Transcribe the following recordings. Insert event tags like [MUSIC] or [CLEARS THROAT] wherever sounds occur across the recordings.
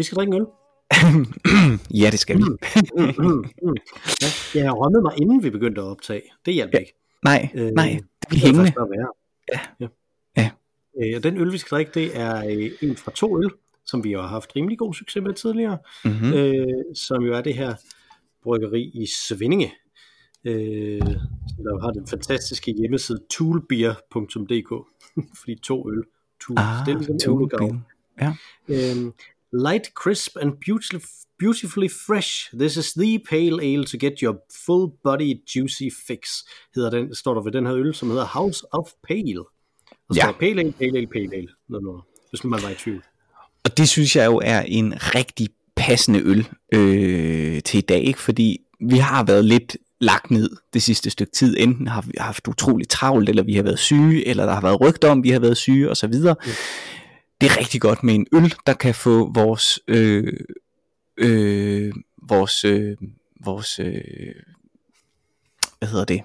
Vi skal drikke en øl. [CLEARS THROAT] ja, det skal vi. ja, jeg har rømmet mig, inden vi begyndte at optage. Det hjælper ja. ikke. Nej, øh, nej, det bliver hængende. Ja. ja. ja. Øh, og den øl, vi skal drikke, det er øh, en fra to øl, som vi har haft rimelig god succes med tidligere, mm-hmm. øh, som jo er det her bryggeri i Svindinge, øh, som der har den fantastiske hjemmeside toolbeer.dk, [LAUGHS] fordi to øl, tool, ah, det er ligesom toolbeer. Ja. Øh, light, crisp and beautifully, beautifully fresh. This is the pale ale to get your full body juicy fix. Hedder den, står der ved den her øl, som hedder House of Pale. Og så ja. pale ale, pale ale, pale ale. Noget, noget, hvis man var i tvivl. Og det synes jeg jo er en rigtig passende øl øh, til i dag, ikke? fordi vi har været lidt lagt ned det sidste stykke tid. Enten har vi haft utroligt travlt, eller vi har været syge, eller der har været rygter om, vi har været syge osv. Ja. Det er rigtig godt med en øl, der kan få vores øh, øh, vores øh, vores øh, hvad hedder det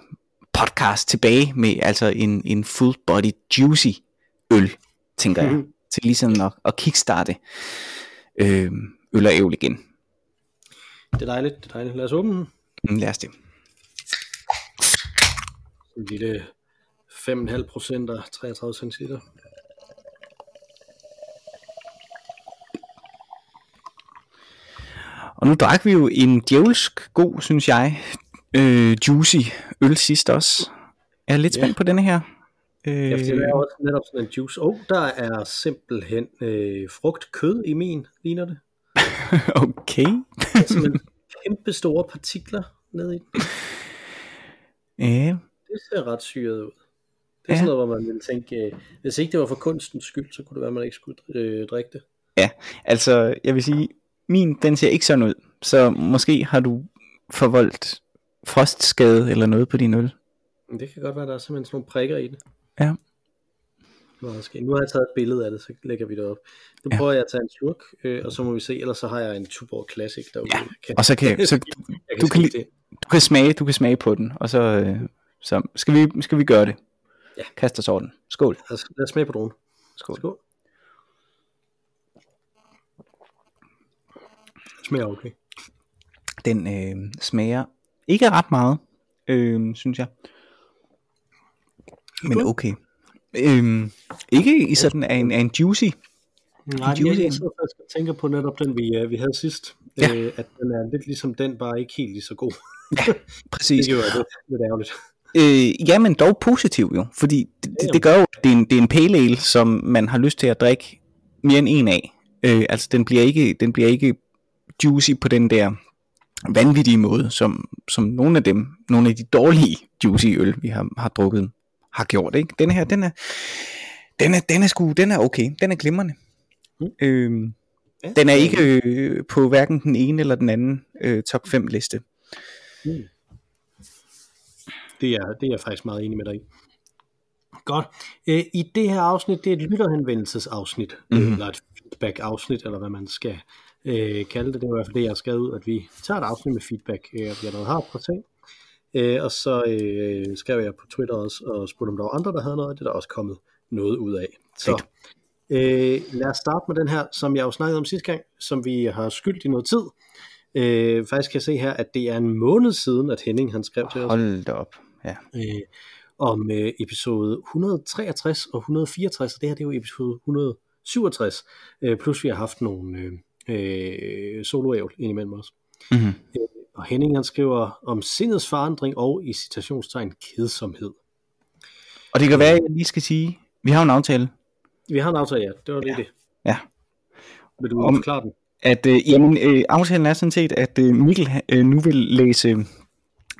podcast tilbage med altså en en full body juicy øl, tænker mm-hmm. jeg, mhm. til ligesom at, at kickstarte øh, øl og ævl igen. Det er dejligt, det er dejligt. Lad os åbne den. Mm, lad os det. En lille 5,5 procent af 33 centiliter. Og nu drak vi jo en djævelsk god, synes jeg, øh, juicy øl sidst også. Jeg er lidt spændt ja. på denne her. Øh... Ja, det er også netop sådan en juice. Oh, der er simpelthen øh, frugtkød i min, ligner det. [LAUGHS] okay. altså kæmpe store partikler nede i den. Ja. Det ser ret syret ud. Det er ja. sådan noget, hvor man ville tænke, øh, hvis ikke det var for kunstens skyld, så kunne det være, at man ikke skulle øh, drikke det. Ja, altså jeg vil sige, min den ser ikke sådan ud, så måske har du forvoldt frostskade eller noget på din øl. Det kan godt være, der er simpelthen sådan nogle prikker i det. Ja. Nu har jeg taget et billede af det, så lægger vi det op. Nu ja. prøver jeg at tage en slurk, øh, og så må vi se, ellers så har jeg en Tuborg Classic derude. Ja. Kan, og så kan, så, [LAUGHS] du, jeg kan du, kan, du kan smage, du kan smage på den, og så, øh, så skal, vi, skal vi gøre det. Ja. Kast os over den. Skål. Lad os, lad os smage på dronen. Skål. Skål. Smager okay. Den øh, smager ikke ret meget, øh, synes jeg. Men okay. Øhm, ikke i sådan en, en juicy. Nej, en juicy. jeg, jeg tænker på netop den, vi, uh, vi havde sidst. Ja. Øh, at den er lidt ligesom den, bare ikke helt lige så god. ja, [LAUGHS] præcis. det er jo lidt, lidt ærgerligt. Øh, ja, men dog positiv jo, fordi det, det, det gør jo, at det er, en, det er en pale ale, som man har lyst til at drikke mere end en af. Øh, altså den bliver ikke, den bliver ikke juicy på den der vanvittige måde, som, som nogle af dem, nogle af de dårlige juicy øl, vi har, har drukket har gjort. Ikke? Den her, den er, den er, den er, sgu, den er okay. Den er glimrende. Mm. Øhm, ja, den er ikke øh, på hverken den ene eller den anden øh, top 5 liste. Mm. Det, er, det er jeg faktisk meget enig med dig i. Godt. Øh, I det her afsnit, det er et lytterhenvendelsesafsnit, mm-hmm. eller et feedback-afsnit, eller hvad man skal øh, kalde det. Det var i hvert fald det, jeg skrev ud, at vi tager et afsnit med feedback, øh, vi allerede har på ting. Øh, og så øh, skrev jeg på Twitter også, og spurgte om der var andre, der havde noget, og det er der også kommet noget ud af. Så øh, lad os starte med den her, som jeg jo snakkede om sidste gang, som vi har skyldt i noget tid. Øh, faktisk kan jeg se her, at det er en måned siden, at Henning han skrev til os. Hold da op, ja. Øh, om øh, episode 163 og 164, og det her det er jo episode 167, øh, plus vi har haft nogle øh, øh, soloævl indimellem os. Mm-hmm. Øh, og Henning han skriver om sindets forandring og i citationstegn kedsomhed. Og det kan være, at jeg lige skal sige, vi har en aftale. Vi har en aftale, ja. Det var det. Ja. det. ja. Vil du om, forklare den? At, øh, jamen, øh, aftalen er sådan set, at øh, Mikkel øh, nu vil læse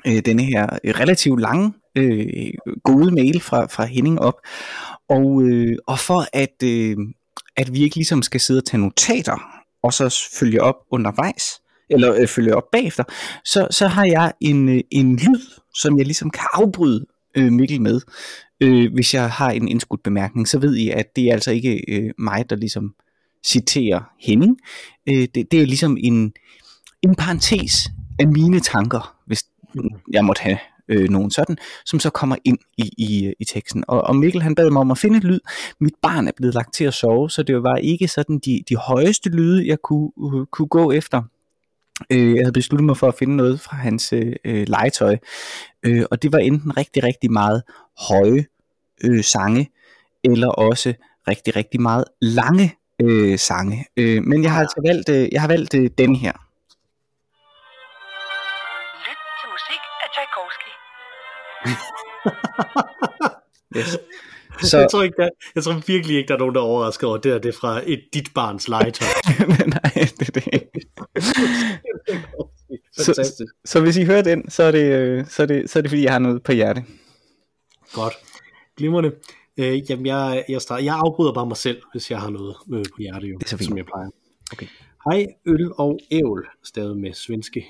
øh, denne her øh, relativt lange, øh, gode mail fra, fra Henning op. Og, øh, og for at, øh, at vi ikke ligesom skal sidde og tage notater, og så følge op undervejs, eller øh, følge op bagefter, så, så har jeg en, øh, en lyd, som jeg ligesom kan afbryde øh, Mikkel med. Øh, hvis jeg har en indskudt bemærkning, så ved I, at det er altså ikke øh, mig, der ligesom citerer Henning. Øh, det, det er ligesom en, en parentes af mine tanker, hvis jeg måtte have øh, nogen sådan, som så kommer ind i, i, i teksten. Og, og Mikkel han bad mig om at finde et lyd. Mit barn er blevet lagt til at sove, så det var ikke sådan de, de højeste lyde, jeg kunne, uh, kunne gå efter. Øh, jeg havde besluttet mig for at finde noget fra hans øh, legetøj, øh, og det var enten rigtig, rigtig meget høje øh, sange, eller også rigtig, rigtig meget lange øh, sange. Øh, men jeg har altså valgt, øh, jeg har valgt øh, den her. Yes. Så... [LAUGHS] Så, Jeg, tror ikke, der, jeg tror virkelig ikke, der er nogen, der er overrasket over det, her. det er fra et dit barns legetøj. [LAUGHS] nej, det er det. [LAUGHS] Fantastisk. Så hvis I hører den, så er det, øh, så er det, så er det fordi, jeg har noget på hjerte. Godt. Glimrende. Øh, jamen, jeg, jeg, starter, jeg afbryder bare mig selv, hvis jeg har noget øh, på hjerte, jo, Det er så som jeg plejer. Okay. Hej, øl og ævl, stadig med svenske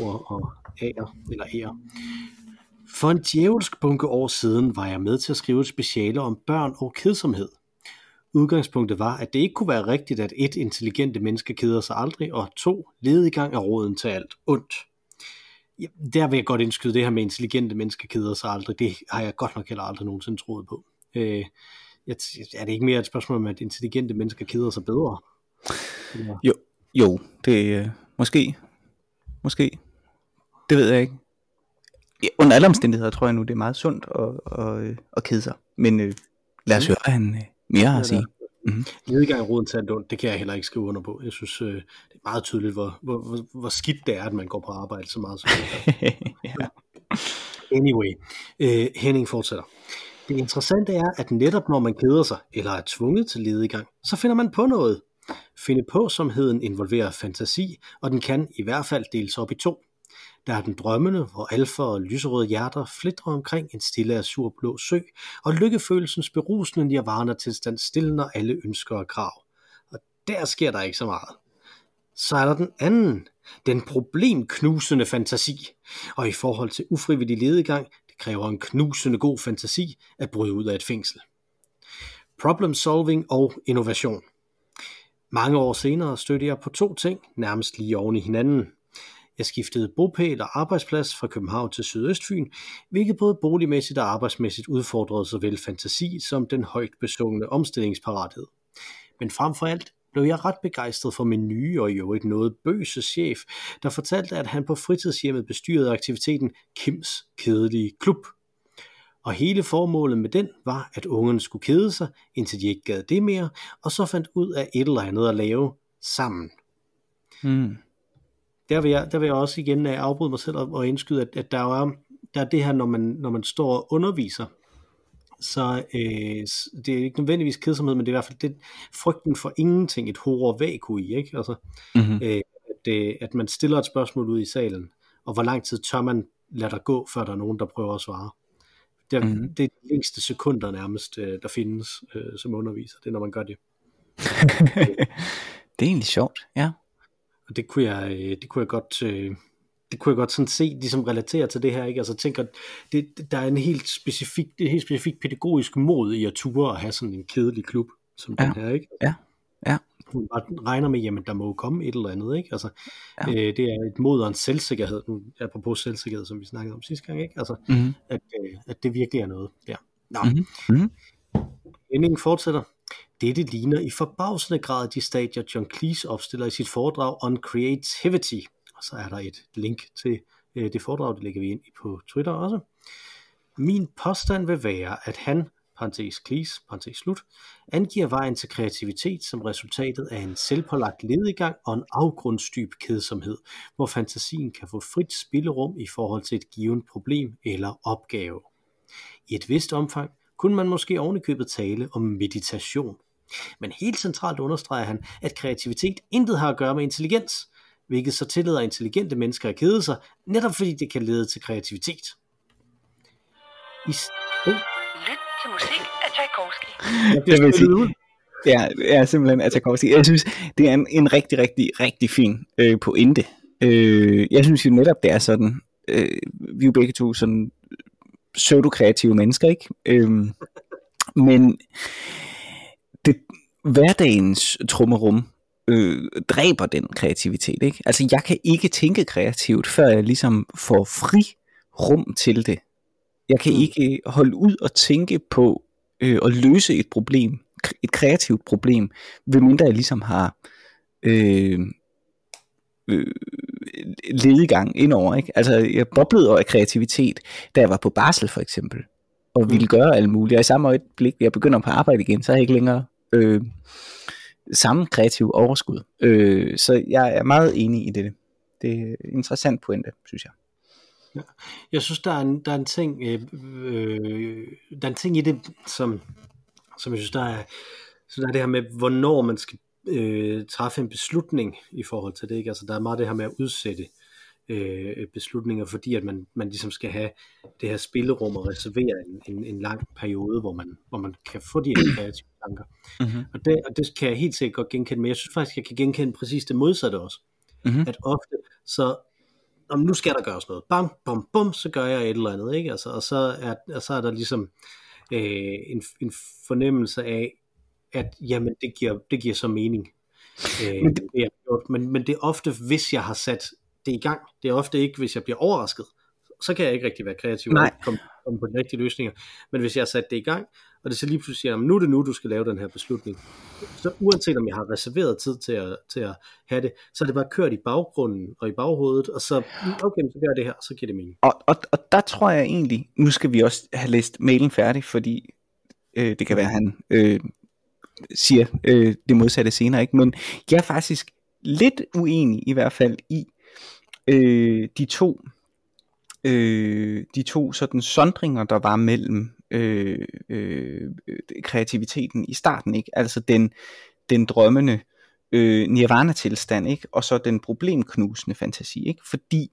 ord og ære, eller ære. For en djævelsk bunke år siden var jeg med til at skrive et speciale om børn og kedsomhed. Udgangspunktet var, at det ikke kunne være rigtigt, at et intelligente menneske keder sig aldrig, og to ledigang er råden til alt ondt. Ja, der vil jeg godt indskyde det her med intelligente mennesker keder sig aldrig. Det har jeg godt nok heller aldrig nogensinde troet på. Øh, er det ikke mere et spørgsmål om, at intelligente mennesker keder sig bedre? Ja. Jo, jo det er øh, måske. Måske. Det ved jeg ikke. Ja, under alle omstændigheder tror jeg nu, det er meget sundt at, at, at, at kede sig. Men øh, lad os høre, hvad han øh, mere har at sige. Mhm. Nedgang roden til ondt, det kan jeg heller ikke skrive under på. Jeg synes, øh, det er meget tydeligt, hvor, hvor, hvor, hvor skidt det er, at man går på arbejde så meget som [LAUGHS] ja. Anyway, øh, Henning fortsætter. Det interessante er, at netop når man keder sig, eller er tvunget til ledegang, så finder man på noget. Finde på somheden involverer fantasi, og den kan i hvert fald deles op i to. Der er den drømmende, hvor alfa og lyserøde hjerter flitrer omkring en stille azurblå sø, og lykkefølelsens berusende nirvana tilstand stiller alle ønsker og krav. Og der sker der ikke så meget. Så er der den anden, den problemknusende fantasi. Og i forhold til ufrivillig ledegang, det kræver en knusende god fantasi at bryde ud af et fængsel. Problem solving og innovation. Mange år senere stødte jeg på to ting, nærmest lige oven i hinanden. Jeg skiftede bopæl og arbejdsplads fra København til Sydøstfyn, hvilket både boligmæssigt og arbejdsmæssigt udfordrede såvel fantasi som den højt besungne omstillingsparathed. Men frem for alt blev jeg ret begejstret for min nye og i øvrigt noget bøse chef, der fortalte, at han på fritidshjemmet bestyrede aktiviteten Kims Kedelige Klub. Og hele formålet med den var, at ungerne skulle kede sig, indtil de ikke gad det mere, og så fandt ud af et eller andet at lave sammen. Mm. Der vil jeg, der vil jeg også igen afbryde mig selv og og indskyde, at, at der, er, der er det her, når man, når man står og underviser, så øh, det er ikke nødvendigvis kedsomhed, men det er i hvert fald det, frygten for ingenting, et horror vakuum i, ikke? Altså, Mm-hmm. øh, at, øh, at man stiller et spørgsmål ud i salen, og hvor lang tid tør man lade der gå, før der er nogen, der prøver at svare. Det er, Mhm. mm-hmm. det er de længste sekunder nærmest, øh, der findes øh, som underviser, det er, når man gør det. [LAUGHS] det er egentlig sjovt, ja. Og det kunne jeg, øh, det kunne jeg godt, øh, det kunne jeg godt sådan se, ligesom relatere til det her, ikke? Altså tænker, det, der er en helt specifik, det helt specifik pædagogisk mod i at ture at have sådan en kedelig klub, som Ja. den her, ikke? Ja. Ja. Hun bare regner med, jamen der må jo komme et eller andet, ikke? Altså, Ja. ja. øh, det er et mod og en selvsikkerhed, nu apropos selvsikkerhed, som vi snakkede om sidste gang, ikke? Altså, Mm-hmm. at, øh, at det virkelig er noget der. Nå, Mhm. Mhm. Endingen fortsætter. Dette ligner i forbavsende grad de stadier, John Cleese opstiller i sit foredrag on creativity. Og så er der et link til øh, det foredrag, det lægger vi ind på Twitter også. Min påstand vil være, at han, parentes Cleese, parentes slut, angiver vejen til kreativitet som resultatet af en selvpålagt ledegang og en afgrundsdyb kedsomhed, hvor fantasien kan få frit spillerum i forhold til et givet problem eller opgave. I et vist omfang kunne man måske ovenikøbet tale om meditation. Men helt centralt understreger han, at kreativitet intet har at gøre med intelligens, hvilket så tillader intelligente mennesker at kede sig, netop fordi det kan lede til kreativitet. I oh, Lyt til musik af Tchaikovsky. jeg Det vil spillet sige- ud. Ja, det er simpelthen at jeg synes, det er en, en rigtig, rigtig, rigtig fin øh, pointe. Øh, jeg synes jo netop, det er sådan, øh, vi er jo begge to sådan pseudo-kreative mennesker, ikke? Øh, men det, hverdagens trummerum øh, dræber den kreativitet, ikke? Altså, jeg kan ikke tænke kreativt, før jeg ligesom får fri rum til det. Jeg kan Mm. ikke holde ud og tænke på øh, at løse et problem, et kreativt problem, medmindre jeg ligesom har øh, øh, ledegang indover. Ikke? Altså, jeg boblede over af kreativitet, da jeg var på barsel for eksempel, og ville gøre alt muligt. Og i samme øjeblik, jeg begynder på arbejde igen, så har jeg ikke længere øh, samme kreative overskud. Øh, så jeg er meget enig i det. Det er en interessant pointe, synes jeg. Jeg synes, der er en, der er en ting, øh, øh, der er en ting i det, som, som jeg synes, der er, så der er det her med, hvornår man skal øh, træffe en beslutning i forhold til det. Ikke? Altså, der er meget det her med at udsætte øh, beslutninger, fordi at man, man ligesom skal have det her spillerum og reservere en, en, en lang periode, hvor man, hvor man kan få de her [CLEARS THROAT] kreative tanker. Mm-hmm. Og det, og det kan jeg helt sikkert godt genkende, men jeg synes faktisk, jeg kan genkende præcis det modsatte også. Mhm. At ofte, så om nu skal der gøres noget. Bam, bum, bum, så gør jeg et eller andet, ikke? Altså, og, så er, og så er der ligesom øh, en, en fornemmelse af, at jamen, det giver, det giver så mening. Øh, Men det, jeg har gjort. men, men det er ofte, hvis jeg har sat det i gang. Det er ofte ikke, hvis jeg bliver overrasket. Så kan jeg ikke rigtig være kreativ Nej. og komme, komme på de rigtige løsninger. Men hvis jeg har sat det i gang, og det så lige pludselig siger, "Jamen, nu er det nu, du skal lave den her beslutning. Så uanset om jeg har reserveret tid til at, til at have det, så er det bare kørt i baggrunden og i baghovedet, og så, okay, så gør jeg det her, så giver det mening. Og, og, og der tror jeg egentlig, nu skal vi også have læst mailen færdig, fordi øh, det kan være, at han øh, siger øh, det modsatte senere, ikke? men jeg er faktisk lidt uenig i hvert fald i øh, de to øh, de to sådan sondringer, der var mellem øh, øh, kreativiteten i starten, ikke? altså den, den drømmende øh, nirvana-tilstand, ikke? og så den problemknusende fantasi, ikke? fordi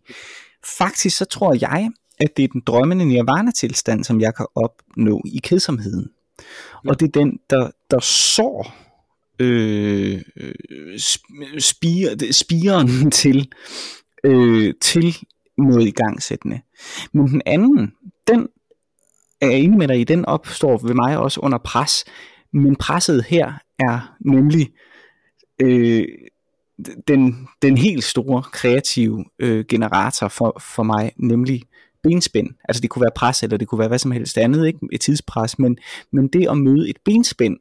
faktisk så tror jeg, at det er den drømmende nirvana-tilstand, som jeg kan opnå i kedsomheden. Ja. Og det er den, der, der sår øh, øh, sp- spire, spiren [LAUGHS] til, øh, til noget igangsættende. Men den anden, den er jeg enig med dig i, den opstår ved mig også under pres. Men presset her er nemlig øh, den, den helt store kreative øh, generator for, for mig, nemlig benspænd. Altså det kunne være pres, eller det kunne være hvad som helst andet, ikke? et tidspres, men, men det at møde et benspænd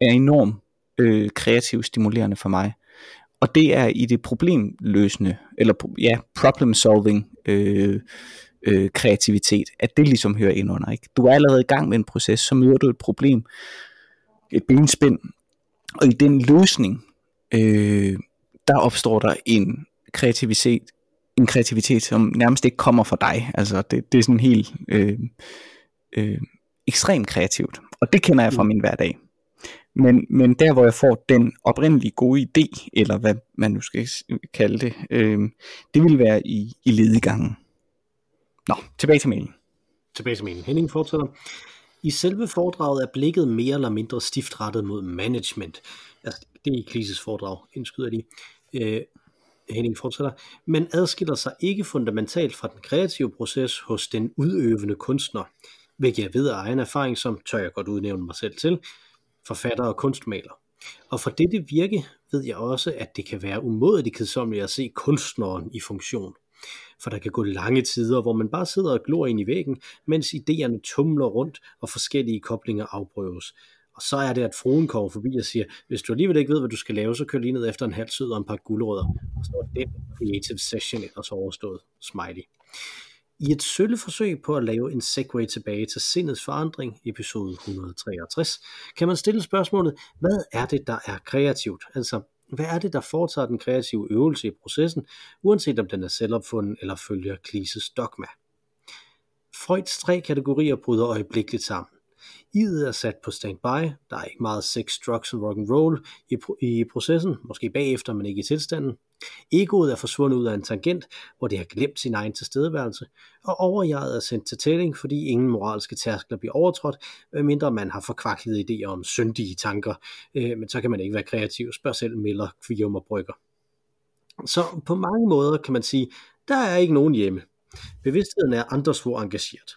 er enormt øh, kreativt stimulerende for mig. Og det er i det problemløsende, eller ja, problem solving øh, øh, kreativitet, at det ligesom hører ind under. Ikke? Du er allerede i gang med en proces, så møder du et problem, et benspænd, og i den løsning, øh, der opstår der en kreativitet, en kreativitet, som nærmest ikke kommer fra dig. Altså det, det er sådan helt øh, øh, ekstremt kreativt. Og det kender jeg fra min hverdag. Men, men der hvor jeg får den oprindelige gode idé, eller hvad man nu skal kalde det, øh, det vil være i, i ledegangen. Nå, tilbage til mailen. Tilbage til meningen. Henning fortsætter. I selve foredraget er blikket mere eller mindre stift rettet mod management. Altså, det er i Klises foredrag, indskyder de. Øh, Henning fortsætter. Men adskiller sig ikke fundamentalt fra den kreative proces hos den udøvende kunstner, hvilket jeg ved af egen erfaring, som tør jeg godt udnævne mig selv til, forfatter og kunstmaler. Og for dette virke ved jeg også, at det kan være umådeligt kedsommeligt at se kunstneren i funktion. For der kan gå lange tider, hvor man bare sidder og glor ind i væggen, mens idéerne tumler rundt, og forskellige koblinger afprøves. Og så er det, at fruen kommer forbi og siger, hvis du alligevel ikke ved, hvad du skal lave, så kør lige ned efter en halv sød og en par guldrødder. Og så er den creative session ellers overstået. Smiley. I et sølle forsøg på at lave en segue tilbage til sindets forandring, episode 163, kan man stille spørgsmålet, hvad er det, der er kreativt? Altså, hvad er det, der foretager den kreative øvelse i processen, uanset om den er selvopfunden eller følger Klises dogma? Freuds tre kategorier bryder øjeblikkeligt sammen. Idet er sat på standby, der er ikke meget sex, drugs og rock and roll i, pro- i processen, måske bagefter, men ikke i tilstanden. Egoet er forsvundet ud af en tangent, hvor det har glemt sin egen tilstedeværelse, og overjeget er sendt til tælling, fordi ingen moralske tærskler bliver overtrådt, øh, medmindre man har forkvaklede idéer om syndige tanker, øh, men så kan man ikke være kreativ, spørg selv Miller, Kvium og Brygger. Så på mange måder kan man sige, der er ikke nogen hjemme. Bevidstheden er andres hvor engageret.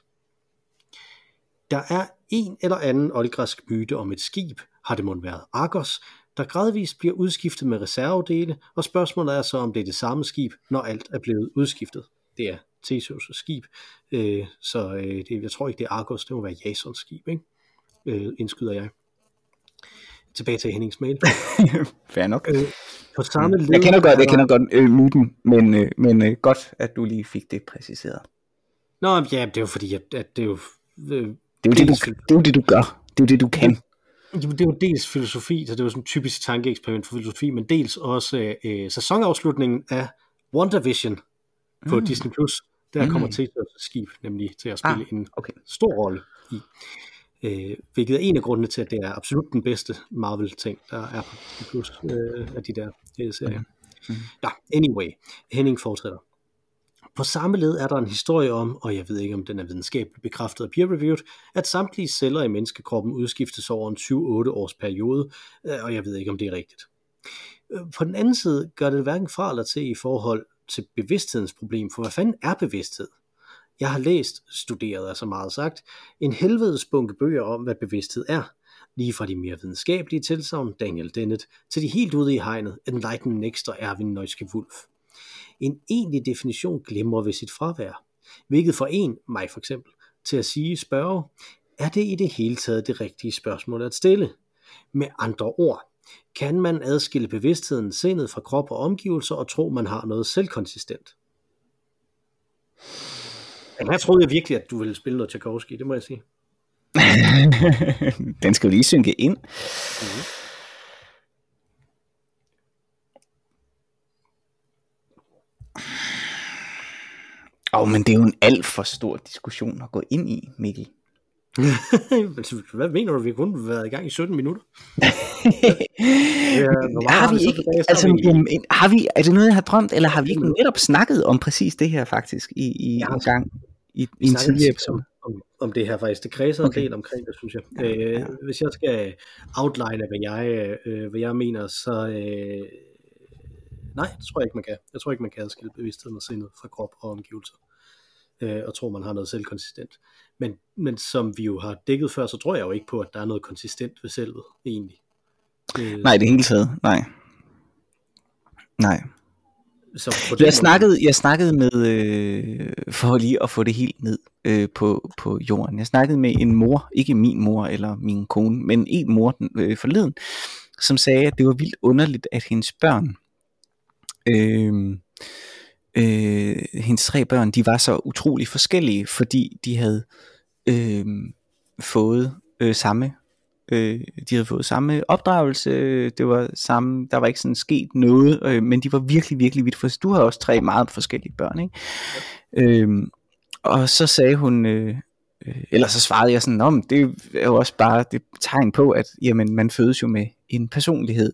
Der er en eller anden oldgræsk myte om et skib, har det måtte været Argos, der gradvist bliver udskiftet med reservedele, og spørgsmålet er så, om det er det samme skib, når alt er blevet udskiftet. Det er Theseus' skib. Øh, så øh, det, jeg tror ikke, det er Argos, det må være Jasons skib, ikke? Øh, indskyder jeg. Tilbage til Hennings mail. [LAUGHS] Fair nok. Øh, på samme led, Jeg kender godt, jeg der- kender godt øh, myten, men, øh, men øh, godt, at du lige fik det præciseret. Nå, ja, det er jo fordi, at, at det er jo... Øh, Det er jo det, du, det, er jo det, du gør. Det er jo det, du kan. Jamen, det er jo dels filosofi, så det jo sådan en typisk tankeeksperiment for filosofi, men dels også øh, sæsonafslutningen af WandaVision på mm. Disney+. Plus. Der Mm. kommer Theseus skib nemlig til at spille Ah, en okay. stor rolle i. Øh, hvilket er en af grundene til, at det er absolut den bedste Marvel-ting, der er på Disney Plus øh, af de der øh, serier. Mm. Nå, anyway, Henning fortsætter. På samme led er der en historie om, og jeg ved ikke om den er videnskabeligt bekræftet og peer-reviewed, at samtlige celler i menneskekroppen udskiftes over en 7-8 års periode, øh, og jeg ved ikke om det er rigtigt. Øh, på den anden side gør det hverken fra eller til i forhold til bevidsthedens problem, for hvad fanden er bevidsthed? Jeg har læst, studeret er så meget sagt, en helvedes bunke bøger om, hvad bevidsthed er. Lige fra de mere videnskabelige tilsavn, Daniel Dennett, til de helt ude i hegnet, Enlightened Next og Erwin Neuske Wolf. En egentlig definition glimrer ved sit fravær, hvilket får en, mig for eksempel, til at sige spørge, er det i det hele taget det rigtige spørgsmål at stille? Med andre ord, kan man adskille bevidstheden, sindet fra krop og omgivelser og tro, man har noget selvkonsistent? Jamen, her troede jeg virkelig, at du ville spille noget Tchaikovsky, det må jeg sige. [LAUGHS] Den skal jo lige synke ind. Åh, oh, men det er jo en alt for stor diskussion at gå ind i, Mikkel. [LAUGHS] Hvad mener du, vi har kun været i gang i 17 minutter? [LAUGHS] meget har har vi ikke, altså, har vi- jamen, har vi, er det noget, jeg har drømt, eller har vi ikke netop snakket om præcis det her faktisk i, i har- en gang i, i en tidligere episode? om, om det her faktisk. Det kredser okay. Okay. en del omkring det, synes jeg. Ja, Øh, ja. Hvis jeg skal outline, hvad jeg, øh, hvad jeg mener, så... Øh, nej, det tror jeg ikke, man kan. Jeg tror ikke, man kan adskille bevidstheden og sindet fra krop og omgivelser. Øh, og tror, man har noget selvkonsistent. Men, men som vi jo har dækket før, så tror jeg jo ikke på, at der er noget konsistent ved selvet, egentlig. Øh, Nej, det hele taget. Nej. Nej. Så Jeg snakkede, jeg snakkede med, øh, for lige at få det helt ned øh, på, på jorden, jeg snakkede med en mor, ikke min mor eller min kone, men en mor den, øh, forleden, som sagde, at det var vildt underligt, at hendes børn, øh, øh, hendes tre børn, de var så utrolig forskellige, fordi de havde øh, fået øh, samme øh, de havde fået samme opdragelse, det var samme, der var ikke sådan sket noget, øh, men de var virkelig, virkelig vidt forskellige. Du har også tre meget forskellige børn, ikke? Øhm, og så sagde hun, øh, øh, eller så svarede jeg sådan, om det er jo også bare det tegn på, at jamen, man fødes jo med en personlighed.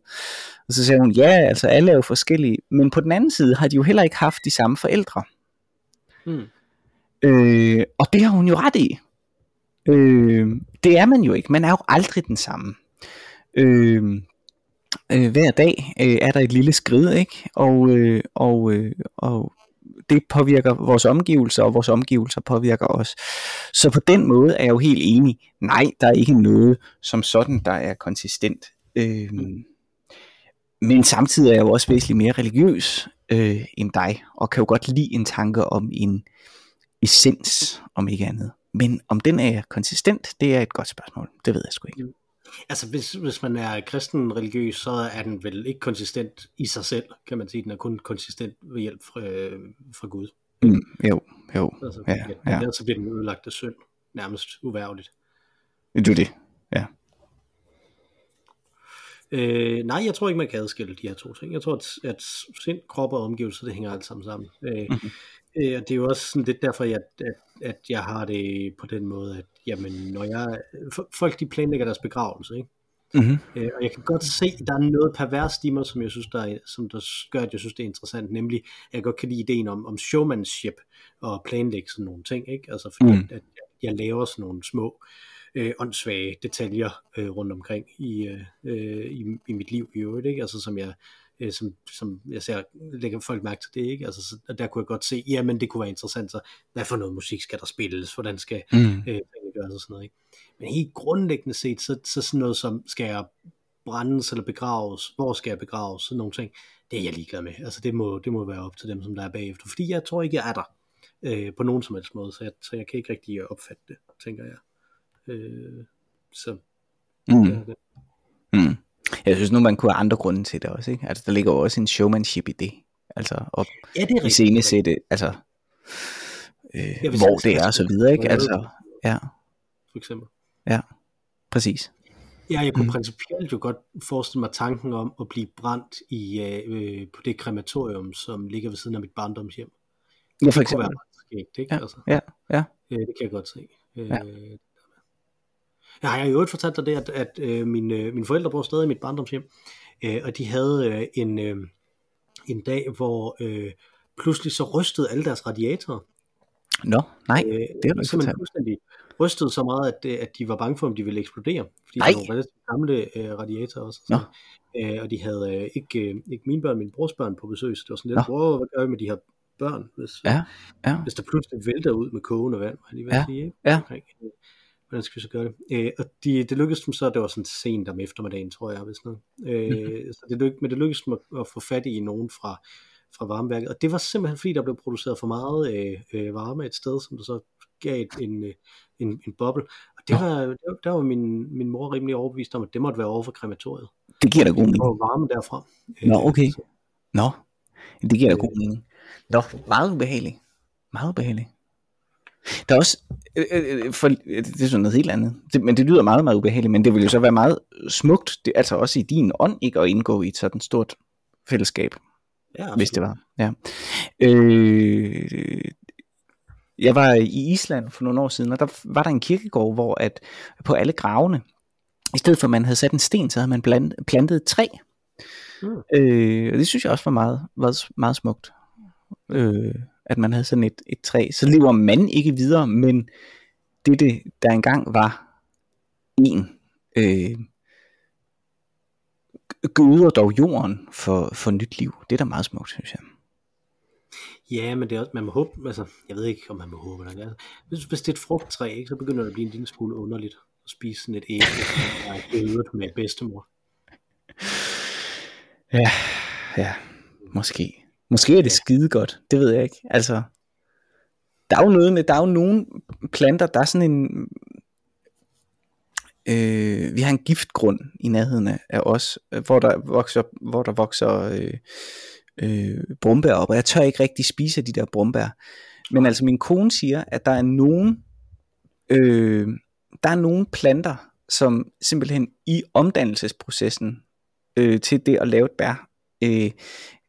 Og så sagde hun, ja, altså alle er jo forskellige, men på den anden side har de jo heller ikke haft de samme forældre. Mm. Øh, og det har hun jo ret i. Øh, det er man jo ikke. Man er jo aldrig den samme. Øh, øh, hver dag øh, er der et lille skridt, ikke? Og, øh, og, øh, og det påvirker vores omgivelser, og vores omgivelser påvirker os. Så på den måde er jeg jo helt enig. Nej, der er ikke noget som sådan, der er konsistent. Øh, men samtidig er jeg jo også væsentligt mere religiøs øh, end dig, og kan jo godt lide en tanke om en essens, om ikke andet. Men om den er konsistent, det er et godt spørgsmål. Det ved jeg sgu ikke. Altså, hvis, hvis man er kristen religiøs, så er den vel ikke konsistent i sig selv, kan man sige. Den er kun konsistent ved hjælp fra, øh, fra Gud. Mm, jo, jo. Altså, Ja, ja. Ellers så bliver den ødelagt af synd. Nærmest uværligt. Du det. Øh, nej, jeg tror ikke, man kan adskille de her to ting. Jeg tror, at, at sind, krop og omgivelser, det hænger alt sammen sammen. Øh, Mhm. øh, og det er jo også sådan lidt derfor, at, at, at jeg har det på den måde, at jamen, når jeg, folk de planlægger deres begravelse, ikke? Mm-hmm. Øh, og jeg kan godt se, at der er noget perverst i mig, som jeg synes, der, er, som der gør, at jeg synes, det er interessant. Nemlig, at jeg godt kan lide ideen om, om showmanship og planlægge sådan nogle ting. Ikke? Altså fordi, mm. at, at jeg laver sådan nogle små, øh, åndssvage detaljer øh, rundt omkring i, øh, øh, i, i mit liv i øvrigt. Ikke? Altså som jeg, øh, som, som jeg ser, lægger folk mærke til det. Ikke? Altså, så, der kunne jeg godt se, jamen det kunne være interessant. Så hvad for noget musik skal der spilles? Hvordan skal Mm. øh, gøres og sådan noget. Ikke? Men helt grundlæggende set, så, så sådan noget som, skal jeg brændes eller begraves, hvor skal jeg begraves, sådan nogle ting, det er jeg ligeglad med. Altså det må, det må være op til dem, som der er bagefter, fordi jeg tror ikke, jeg er der. øh, på nogen som helst måde, så jeg, så jeg kan ikke rigtig opfatte det, tænker jeg. Øh, så Mm. det er det. Mm. Jeg synes nu, man kunne have andre grunde til det også, ikke? Altså, der ligger jo også en showmanship i det. Altså, at Ja, det er i rigtigt. scene sætte, altså, øh, Ja, hvor det er og så videre, ikke? Altså, ja, For eksempel. præcis. Ja, jeg kunne Mm. principielt jo godt forestille mig tanken om at blive brændt i, øh, på det krematorium, som ligger ved siden af mit barndomshjem. Ja, for Det kunne være eksempel. meget skægt, ikke? Ja, Altså, ja, ja. øh, det kan jeg godt se. Øh, Ja. Jeg har jo øvrigt fortalt dig det, at, at øh, mine, øh, mine forældre bor stadig i mit barndomshjem, øh, og de havde øh, en, øh, en dag, hvor øh, pludselig så rystede alle deres radiatorer. Nå, nej, Øh, det du ikke fortalt. fuldstændig rystede så meget, at, øh, at de var bange for, om de ville eksplodere. Fordi Nej. det var relativt gamle øh, radiatorer også. Nå. Øh, og de havde øh, ikke, øh, ikke mine børn, min brors børn på besøg, så det var sådan lidt, wow, hvad gør vi med de her børn, hvis, Ja, ja. hvis der pludselig vælter ud med kogende vand, var jeg lige ved at Ja, sige, ikke? ja. Øh, Hvordan skal vi så gøre det? Øh, og de, det lykkedes dem så, det var sådan sent om eftermiddagen, tror jeg, hvis noget. Øh, Mhm. så det lyk, men det lykkedes dem at, at få fat i nogen fra, fra varmeværket. Og det var simpelthen fordi, der blev produceret for meget øh, øh, varme et sted, som der så gav et, en, øh, en, en boble. Og det var, der, der var min, min mor rimelig overbevist om, at det måtte være over for krematoriet. Det giver da god Det mening. var varme derfra. Nå, Øh, okay. så- Nå, det giver da Øh. god mening. Nå, meget ubehageligt. Meget ubehageligt. Der er også, øh, øh, for, øh, det er sådan noget helt andet, det, men det lyder meget, meget ubehageligt, men det vil jo så være meget smukt, det, altså også i din ånd, ikke at indgå i et sådan stort fællesskab, Ja, hvis det var. Ja. Øh, jeg var i Island for nogle år siden, og der var der en kirkegård, hvor at på alle gravene, i stedet for at man havde sat en sten, så havde man bland, plantet et træ. Mm. Øh, og det synes jeg også var meget, var meget smukt. Øh, at man havde sådan et, et træ. Så lever man ikke videre, men det, det der engang var en, øh, gøder dog jorden for, for nyt liv. Det er da meget smukt, synes jeg. Ja, men det er også, man må håbe, altså, jeg ved ikke, om man må håbe, eller hvad. Hvis, hvis det er et frugttræ, ikke, så begynder det at blive en lille smule underligt at spise sådan et æble, [LAUGHS] som er gødet med bedstemor. Ja, ja, måske. Måske er det skide godt, det ved jeg ikke. Altså, der er jo noget med, der er jo nogle planter, der er sådan en, øh, vi har en giftgrund i nærheden af- os, øh, hvor der vokser, hvor der vokser øh, øh, brumbær op, og jeg tør ikke rigtig spise de der brumbær. Men altså min kone siger, at der er nogen, øh, der er nogle planter, som simpelthen i omdannelsesprocessen øh, til det at lave et bær, øh,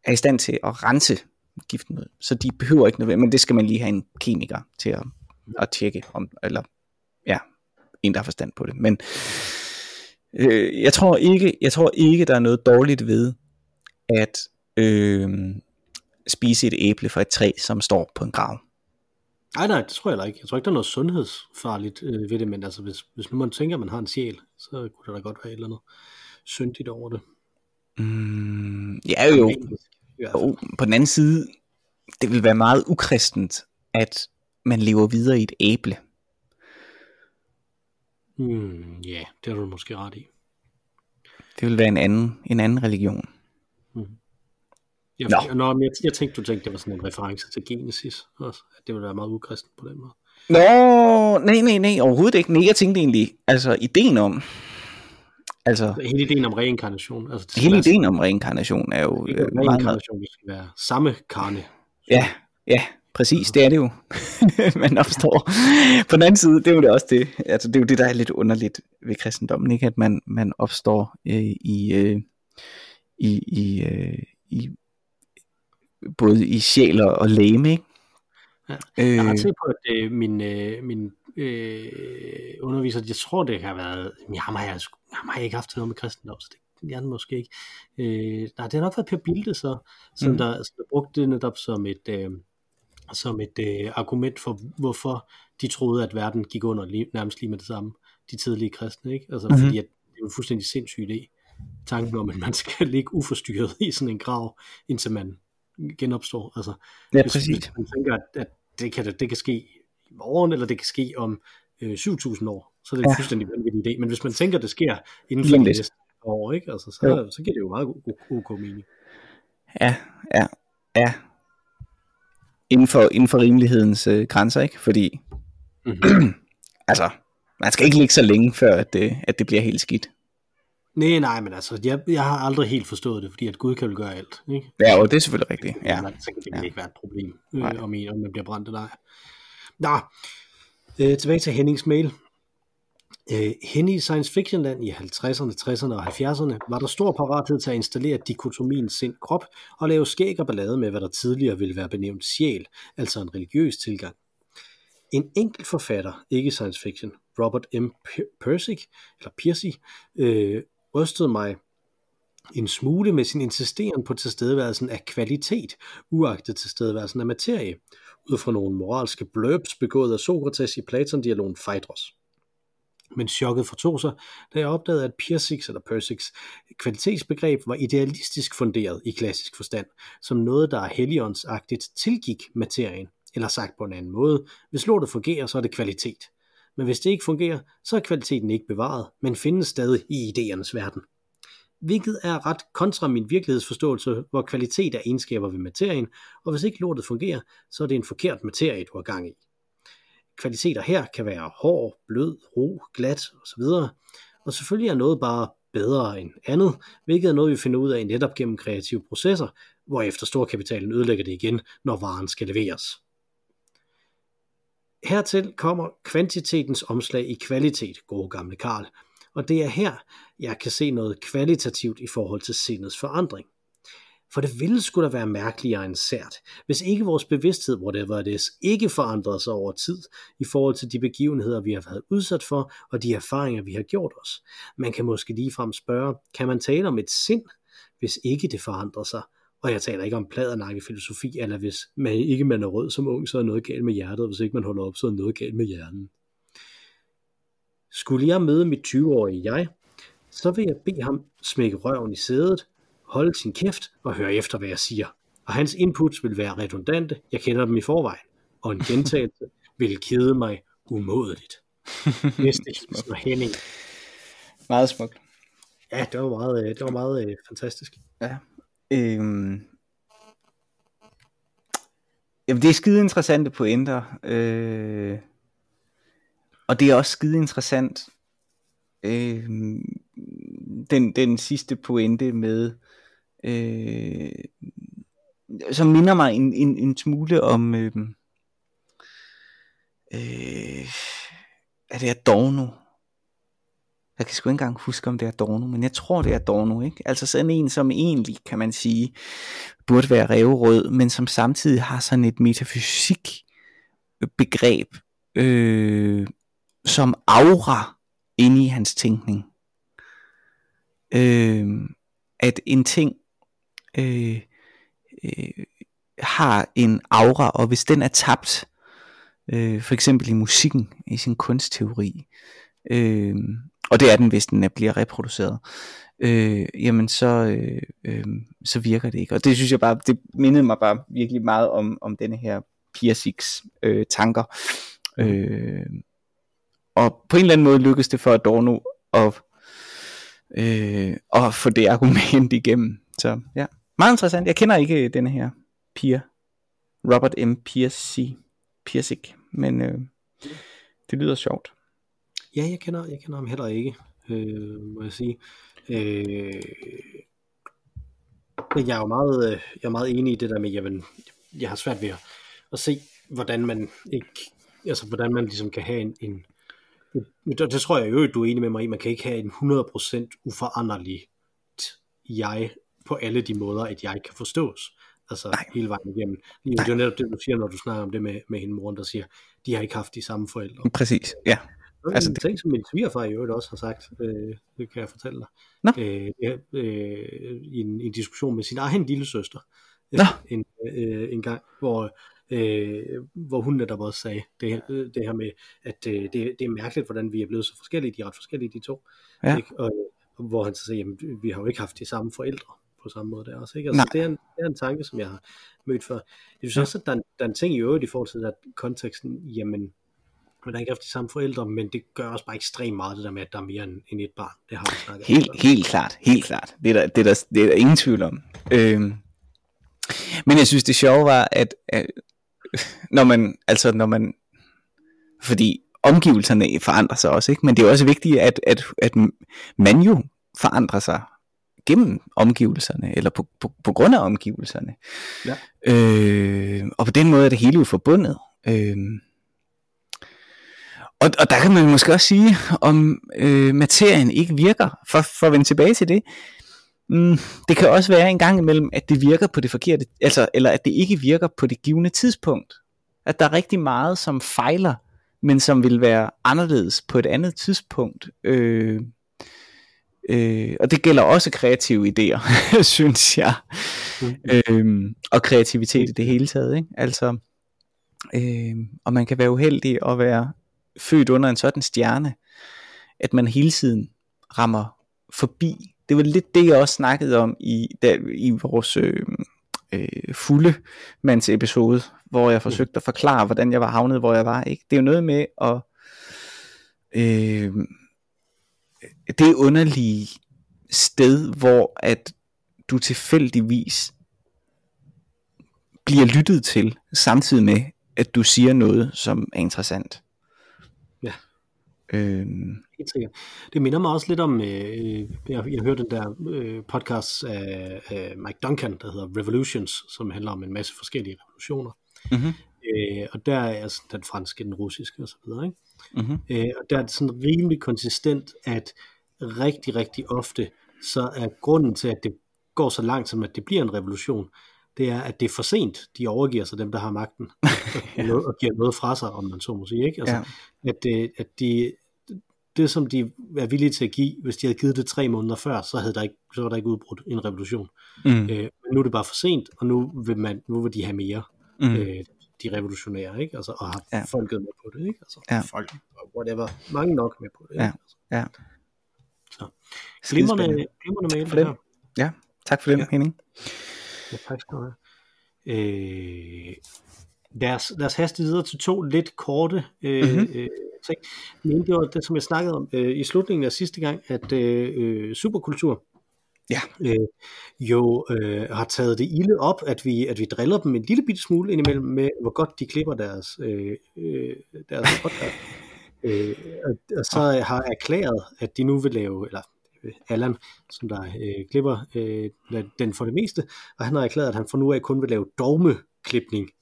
er i stand til at rense giften ud. Så de behøver ikke noget, men det skal man lige have en kemiker til at, at tjekke, om, eller ja, en der har forstand på det. Men øh, jeg tror ikke, jeg tror ikke, der er noget dårligt ved at øh, spise et æble fra et træ, som står på en grav. Nej, nej, det tror jeg heller ikke. Jeg tror ikke, der er noget sundhedsfarligt øh, ved det, men altså, hvis, hvis nu man tænker, at man har en sjæl, så kunne der da godt være et eller andet syndigt over det. Mm, ja jo, jo, på den anden side, det vil være meget ukristent, at man lever videre i et æble. Hmm, ja, det har du måske ret i. Det vil være en anden, en anden religion. Jeg, Nå. Nå. Jeg, jeg tænkte, du tænkte, det var sådan en reference til Genesis også, at det ville være meget ukristen på den måde. Nå, nej, nej, nej, overhovedet ikke. Nej, jeg tænkte egentlig, altså ideen om, altså Hele ideen om reinkarnation. Altså, det hele være ideen om reinkarnation er jo øh, meget, meget, reinkarnation, det skal være samme karne. ja, ja, præcis, det er det jo. [LAUGHS] Man opstår. På den anden side, det er jo det også det, altså det er jo det, der er lidt underligt ved kristendommen, ikke? At man, man opstår øh, i, øh, i, i, øh, i, både i sjæl og, læme, ikke? Ja. Øh, Jeg har set på, at øh, min, øh, min øh, underviser, jeg tror, det har været, jamen, ham har jeg, ham har jeg ikke haft noget med kristendom, så det er måske ikke. Øh, nej, det har nok været Per Bilde, så, som, Mm. der, som der brugte det netop som et, øh, som et øh, argument for, hvorfor de troede, at verden gik under lige, nærmest lige med det samme, de tidlige kristne, ikke? Altså, Mhm. mm-hmm. fordi at det er en fuldstændig sindssyg idé, tanken om, at man skal [LAUGHS] ligge uforstyrret i sådan en grav, indtil man genopstår. Altså, ja, præcis. hvis man tænker, at, at det, kan, det kan ske i morgen, eller det kan ske om øh, 7.000 år, så er det en Ja. fuldstændig vanvittig idé. Men hvis man tænker, det sker inden for de næste år, ikke? Altså, så, Jo. så giver det jo meget ok, mening. Ja, ja, ja. inden for, inden for rimelighedens øh, grænser, ikke? Fordi, Mm-hmm. [CLEARS THROAT] altså, man skal ikke ligge så længe, før at det, at det bliver helt skidt. Nej, nej, men altså, jeg, jeg har aldrig helt forstået det, fordi at Gud kan vel gøre alt, ikke? Ja, og det er selvfølgelig rigtigt. Ja. Så kan det Ja. ikke være et problem, øh, om, en, om man bliver brændt eller ej. Nå, øh, tilbage til Hennings mail. Øh, henne i science fiction land i 50'erne, 60'erne og 70'erne var der stor parathed til at installere dikotomien sind-krop og lave skæg og ballade med, hvad der tidligere ville være benævnt sjæl, altså en religiøs tilgang. En enkelt forfatter, ikke science fiction, Robert M. Persic, eller Piercy, øh, rystede mig en smule med sin insisteren på tilstedeværelsen af kvalitet, uagtet tilstedeværelsen af materie, ud fra nogle moralske blurbs begået af Sokrates i Platon-dialogen Phaedros. Men chokket fortog sig, da jeg opdagede, at Persix eller Persix kvalitetsbegreb var idealistisk funderet i klassisk forstand, som noget, der er helligåndsagtigt tilgik materien, eller sagt på en anden måde, hvis lortet fungerer, så er det kvalitet. Men hvis det ikke fungerer, så er kvaliteten ikke bevaret, men findes stadig i idéernes verden hvilket er ret kontra min virkelighedsforståelse, hvor kvalitet er egenskaber ved materien, og hvis ikke lortet fungerer, så er det en forkert materie, du har gang i. Kvaliteter her kan være hård, blød, ro, glat osv., og selvfølgelig er noget bare bedre end andet, hvilket er noget, vi finder ud af netop gennem kreative processer, hvor efter storkapitalen ødelægger det igen, når varen skal leveres. Hertil kommer kvantitetens omslag i kvalitet, gode gamle Karl, og det er her, jeg kan se noget kvalitativt i forhold til sindets forandring. For det ville skulle da være mærkeligere end sært, hvis ikke vores bevidsthed, whatever it is, ikke forandrede sig over tid i forhold til de begivenheder, vi har været udsat for, og de erfaringer, vi har gjort os. Man kan måske ligefrem spørge, kan man tale om et sind, hvis ikke det forandrer sig? Og jeg taler ikke om pladernakkefilosofi, eller hvis man ikke man er rød som ung, så er noget galt med hjertet, og hvis ikke man holder op, så er noget galt med hjernen. Skulle jeg møde mit 20-årige jeg, så vil jeg bede ham smække røven i sædet, holde sin kæft og høre efter, hvad jeg siger. Og hans inputs vil være redundante, jeg kender dem i forvejen, og en gentagelse [LAUGHS] vil kede mig umådeligt. [LAUGHS] Næste hilsen Henning. Meget smukt. Ja, det var meget, øh, det var meget øh, fantastisk. Ja. Øhm. Jamen, det er skide interessante pointer. Øh. Og det er også skide interessant. Øh. Den, den sidste pointe med, øh, som minder mig en, en, en smule om, øh, øh, er det Adorno? Jeg kan sgu ikke engang huske, om det er Adorno, men jeg tror, det er Adorno, ikke? Altså sådan en, som egentlig, kan man sige, burde være revrød, men som samtidig har sådan et metafysik begreb, øh, som aura inde i hans tænkning. Øh, at en ting øh, øh, har en aura, og hvis den er tabt, øh, for eksempel i musikken, i sin kunstteori, øh, og det er den, hvis den bliver reproduceret, øh, jamen så, øh, øh, så virker det ikke. Og det synes jeg bare, det mindede mig bare virkelig meget om, om denne her Piersiks øh, tanker. Øh, og på en eller anden måde lykkedes det for Adorno at, øh, at få det argument igennem. Så ja, meget interessant. Jeg kender ikke øh, denne her Pier, Robert M. Piercy, Piersik, men øh, det lyder sjovt. Ja, jeg kender, jeg kender ham heller ikke, øh, må jeg sige. Øh, men jeg er jo meget, øh, jeg er meget enig i det der med, jamen, jeg har svært ved at, at se, hvordan man ikke, altså hvordan man ligesom kan have en, en det, det tror jeg jo, du er enig med mig i, man kan ikke have en 100% uforanderlig jeg på alle de måder, at jeg kan forstås. Altså Nej. hele vejen igennem. Det er jo netop det, du siger, når du snakker om det med, med hende moren, der siger, de har ikke haft de samme forældre. Præcis, ja. Det er Altså, en ting, som min svigerfar i øvrigt også har sagt, øh, det kan jeg fortælle dig, Nå. øh, øh, i, en, i en diskussion med sin egen lille søster Nå. en, øh, en gang, hvor, øh, hvor hun netop også sagde det, her- det her med, at øh, det, det er mærkeligt, hvordan vi er blevet så forskellige, de er ret forskellige, de to. Ja. Ikke? Og, hvor han så siger, jamen, vi har jo ikke haft de samme forældre på samme måde der også. Ikke? Altså, Nej. det, er en, det er en tanke, som jeg har mødt før. Jeg synes også, at der er, en, der er en ting i øvrigt i forhold til at konteksten, jamen, man har ikke haft de samme forældre, men det gør også bare ekstremt meget det der med, at der er mere end, end et barn. Det har vi snakket om Helt, før. helt klart, helt klart. Det er der, det er der, det er der ingen tvivl om. Øhm, men jeg synes, det sjove var, at, at [LAUGHS] når man, altså når man, fordi omgivelserne forandrer sig også, ikke? men det er også vigtigt, at, at, at man jo forandrer sig gennem omgivelserne, eller på, på, på grund af omgivelserne. Ja. Øh, og på den måde er det hele jo forbundet. Øh, og, og der kan man måske også sige, om øh, materien ikke virker, for, for at vende tilbage til det. Mm, det kan også være en gang imellem, at det virker på det forkerte, altså, eller at det ikke virker på det givende tidspunkt. At der er rigtig meget, som fejler, men som vil være anderledes på et andet tidspunkt. Øh, øh, og det gælder også kreative idéer, [LAUGHS] synes jeg. Mm. Øh, og kreativitet i det hele taget. Ikke? Altså, øh, og man kan være uheldig at være født under en sådan stjerne, at man hele tiden rammer forbi. Det var lidt det, jeg også snakkede om i, der, i vores øh, øh, fulde mands episode, hvor jeg forsøgte at forklare, hvordan jeg var havnet, hvor jeg var. Ikke? Det er jo noget med at... Øh, det underlige sted, hvor at du tilfældigvis bliver lyttet til, samtidig med, at du siger noget, som er interessant. Øhm, Helt sikkert. Det minder mig også lidt om, øh, jeg, jeg hørte den der øh, podcast af, af Mike Duncan, der hedder Revolutions, som handler om en masse forskellige revolutioner. mm-hmm, Øh, og der er altså den franske, den russiske osv. Mm-hmm, Øh, og der er det sådan rimelig konsistent, at rigtig, rigtig ofte, så er grunden til, at det går så langt som, at det bliver en revolution, det er, at det er for sent, de overgiver sig dem, der har magten, noget, [LAUGHS] og giver noget fra sig, om man så må sige. Ikke? Altså, ja. at, det, at de, det, som de er villige til at give, hvis de havde givet det tre måneder før, så, havde der ikke, så var der ikke udbrudt en revolution. mm, Øh, men nu er det bare for sent, og nu vil, man, nu vil de have mere, mm, øh, de revolutionære, ikke? Altså, og har Ja. ja. folket med på det, ikke? Altså, Ja. folk, whatever, mange nok med på det, ikke? Ja. Altså, ja. så. Glimrende, glimrende mail, For det her. Ja, tak for den, Ja. Henning. Ja, tak skal du have. Øh, lad, os, lad os haste videre til to lidt korte øh, Mhm. mm-hmm. øh, ting. Den ene, det var det, som jeg snakkede om øh, i slutningen af sidste gang, at øh, øh, superkultur Ja. øh, jo øh, har taget det ilde op, at vi, at vi driller dem en lille bitte smule indimellem med, hvor godt de klipper deres, øh, øh, deres podcast. [LAUGHS] øh, og, og så har erklæret, at de nu vil lave, eller Allan, som der øh, klipper øh, den for det meste, og han har erklæret, at han fra nu af kun vil lave dogmeklipning. [LAUGHS]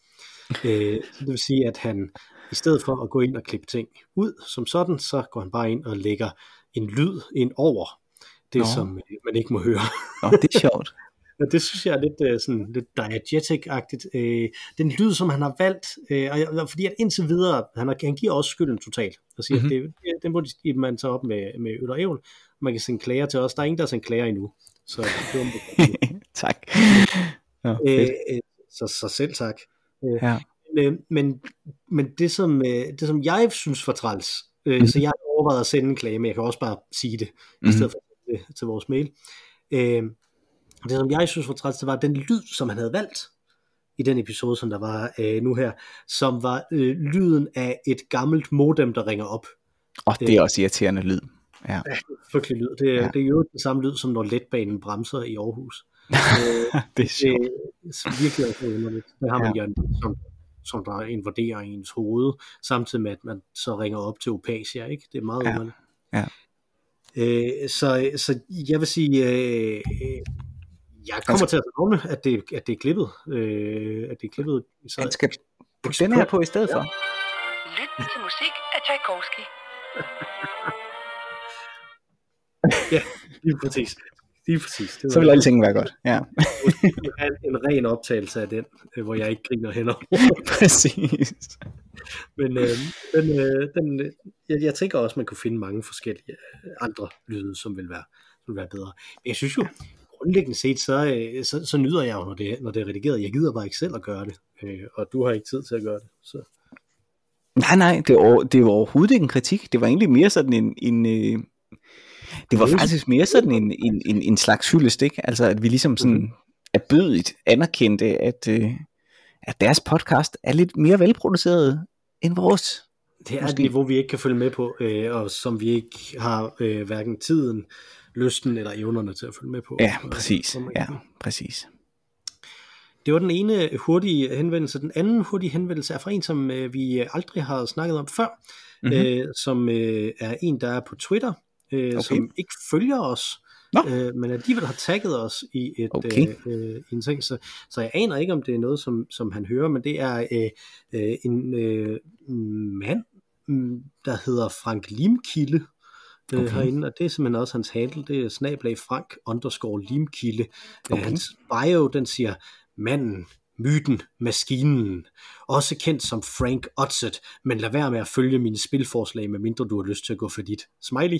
Øh, det vil sige, at han i stedet for at gå ind og klippe ting ud som sådan, så går han bare ind og lægger en lyd ind over det, Nå. som øh, man ikke må høre. Nå, det er sjovt. [LAUGHS] Og det synes jeg er lidt, øh, sådan, lidt diegetic-agtigt. Øh, den lyd, som han har valgt, øh, og jeg, fordi at indtil videre, han, har, han giver også skylden totalt, og siger, Mhm. mm-hmm. at det, den må de, man tage op med, med øl og ævl. Man kan sende klager til os. Der er ingen, der har sendt klager endnu. Så, det var, [LAUGHS] tak. Nå, øh, øh, så, så selv tak. Øh, Ja. men, øh, men, men det, som, øh, det, som jeg synes var træls, Mhm. så jeg har overvejet at sende en klage, men jeg kan også bare sige det, Mhm. i stedet for det til vores mail. Øh, det, som jeg synes var træls, det var den lyd, som han havde valgt i den episode, som der var øh, nu her, som var øh, lyden af et gammelt modem, der ringer op. Og det er også irriterende lyd. Ja. Frygtelig lyd. Det, Ja. ja. det er jo den samme lyd, som når letbanen bremser i Aarhus. øh, [LAUGHS] det er sjovt. det er virkelig også underligt. Der har man ja. som, som der invaderer ens hoved, samtidig med, at man så ringer op til Opasia, ikke? Det er meget Ja. underligt. Ja. Øh, så, så jeg vil sige, øh, øh, jeg kommer til at savne, at det, at det er klippet. Øh, at det er klippet. Så, Han skal putte den her på i stedet for. Lyt til musik af Tchaikovsky. [LAUGHS] lige præcis. Lige præcis. Det Så vil alting være godt. Ja, en ren optagelse af den, øh, hvor jeg ikke griner hen over. [LAUGHS] præcis. Men øh, den, øh, den, øh, jeg, jeg tænker også, man kunne finde mange forskellige øh, andre lyde, som vil være, som vil være bedre. Men jeg synes jo, grundlæggende set, så, øh, så, så nyder jeg jo, når det, når det er redigeret. Jeg gider bare ikke selv at gøre det, øh, og du har ikke tid til at gøre det. Så. Nej, nej, det var, det var overhovedet ikke en kritik. Det var egentlig mere sådan en... en øh, det var faktisk mere sådan en, en, en, en slags hyldest, ikke? Altså, at vi ligesom sådan er bødigt anerkendte, at, øh, at deres podcast er lidt mere velproduceret end vores. Det er Måske. et niveau, vi ikke kan følge med på, øh, og som vi ikke har øh, hverken tiden, lysten eller evnerne til at følge med på. Ja, præcis. Ja, præcis. det var den ene hurtige henvendelse. Den anden hurtige henvendelse er fra en, som øh, vi aldrig har snakket om før, mm-hmm. øh, som øh, er en, der er på Twitter, øh, okay. som ikke følger os, øh, men alligevel har tagget os i et okay. øh, øh, en ting, så, så jeg aner ikke, om det er noget, som, som han hører, men det er øh, øh, en øh, mand, mm, der hedder Frank Limkilde, øh, okay. herinde, og det er simpelthen også hans handle, det er snablag Frank underscore Limkilde. Øh, okay. Hans bio, den siger, manden, myten, maskinen, også kendt som Frank Otzet, men lad være med at følge mine spilforslag, medmindre du har lyst til at gå for dit. Smiley.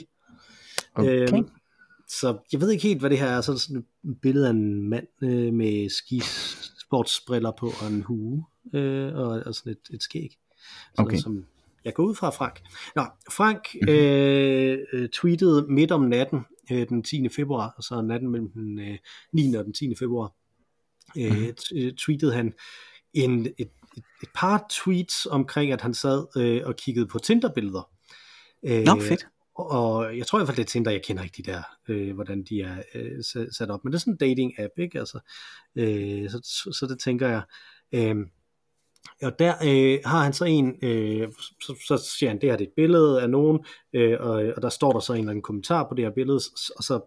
Okay. Øhm, så jeg ved ikke helt, hvad det her er. Så er sådan et billede af en mand øh, med skisportsbriller på og en hue øh, og, og sådan et, et skæg. Sådan, okay. Som jeg går ud fra Frank. Nå, Frank mm-hmm. øh, tweetede midt om natten øh, den 10. februar, altså natten mellem den øh, 9. og den 10. februar, øh, mm-hmm. tweetede han en, et, et, et par tweets omkring, at han sad øh, og kiggede på Tinder-billeder. Øh, Nå, fedt og jeg tror i hvert fald, det er Tinder, jeg kender ikke de der, øh, hvordan de er øh, sat op, men det er sådan en dating-app, ikke? Altså, øh, så, så, så det tænker jeg. Øh, og der øh, har han så en, øh, så, så siger han, det her det er et billede af nogen, øh, og, og der står der så en eller anden kommentar på det her billede, og så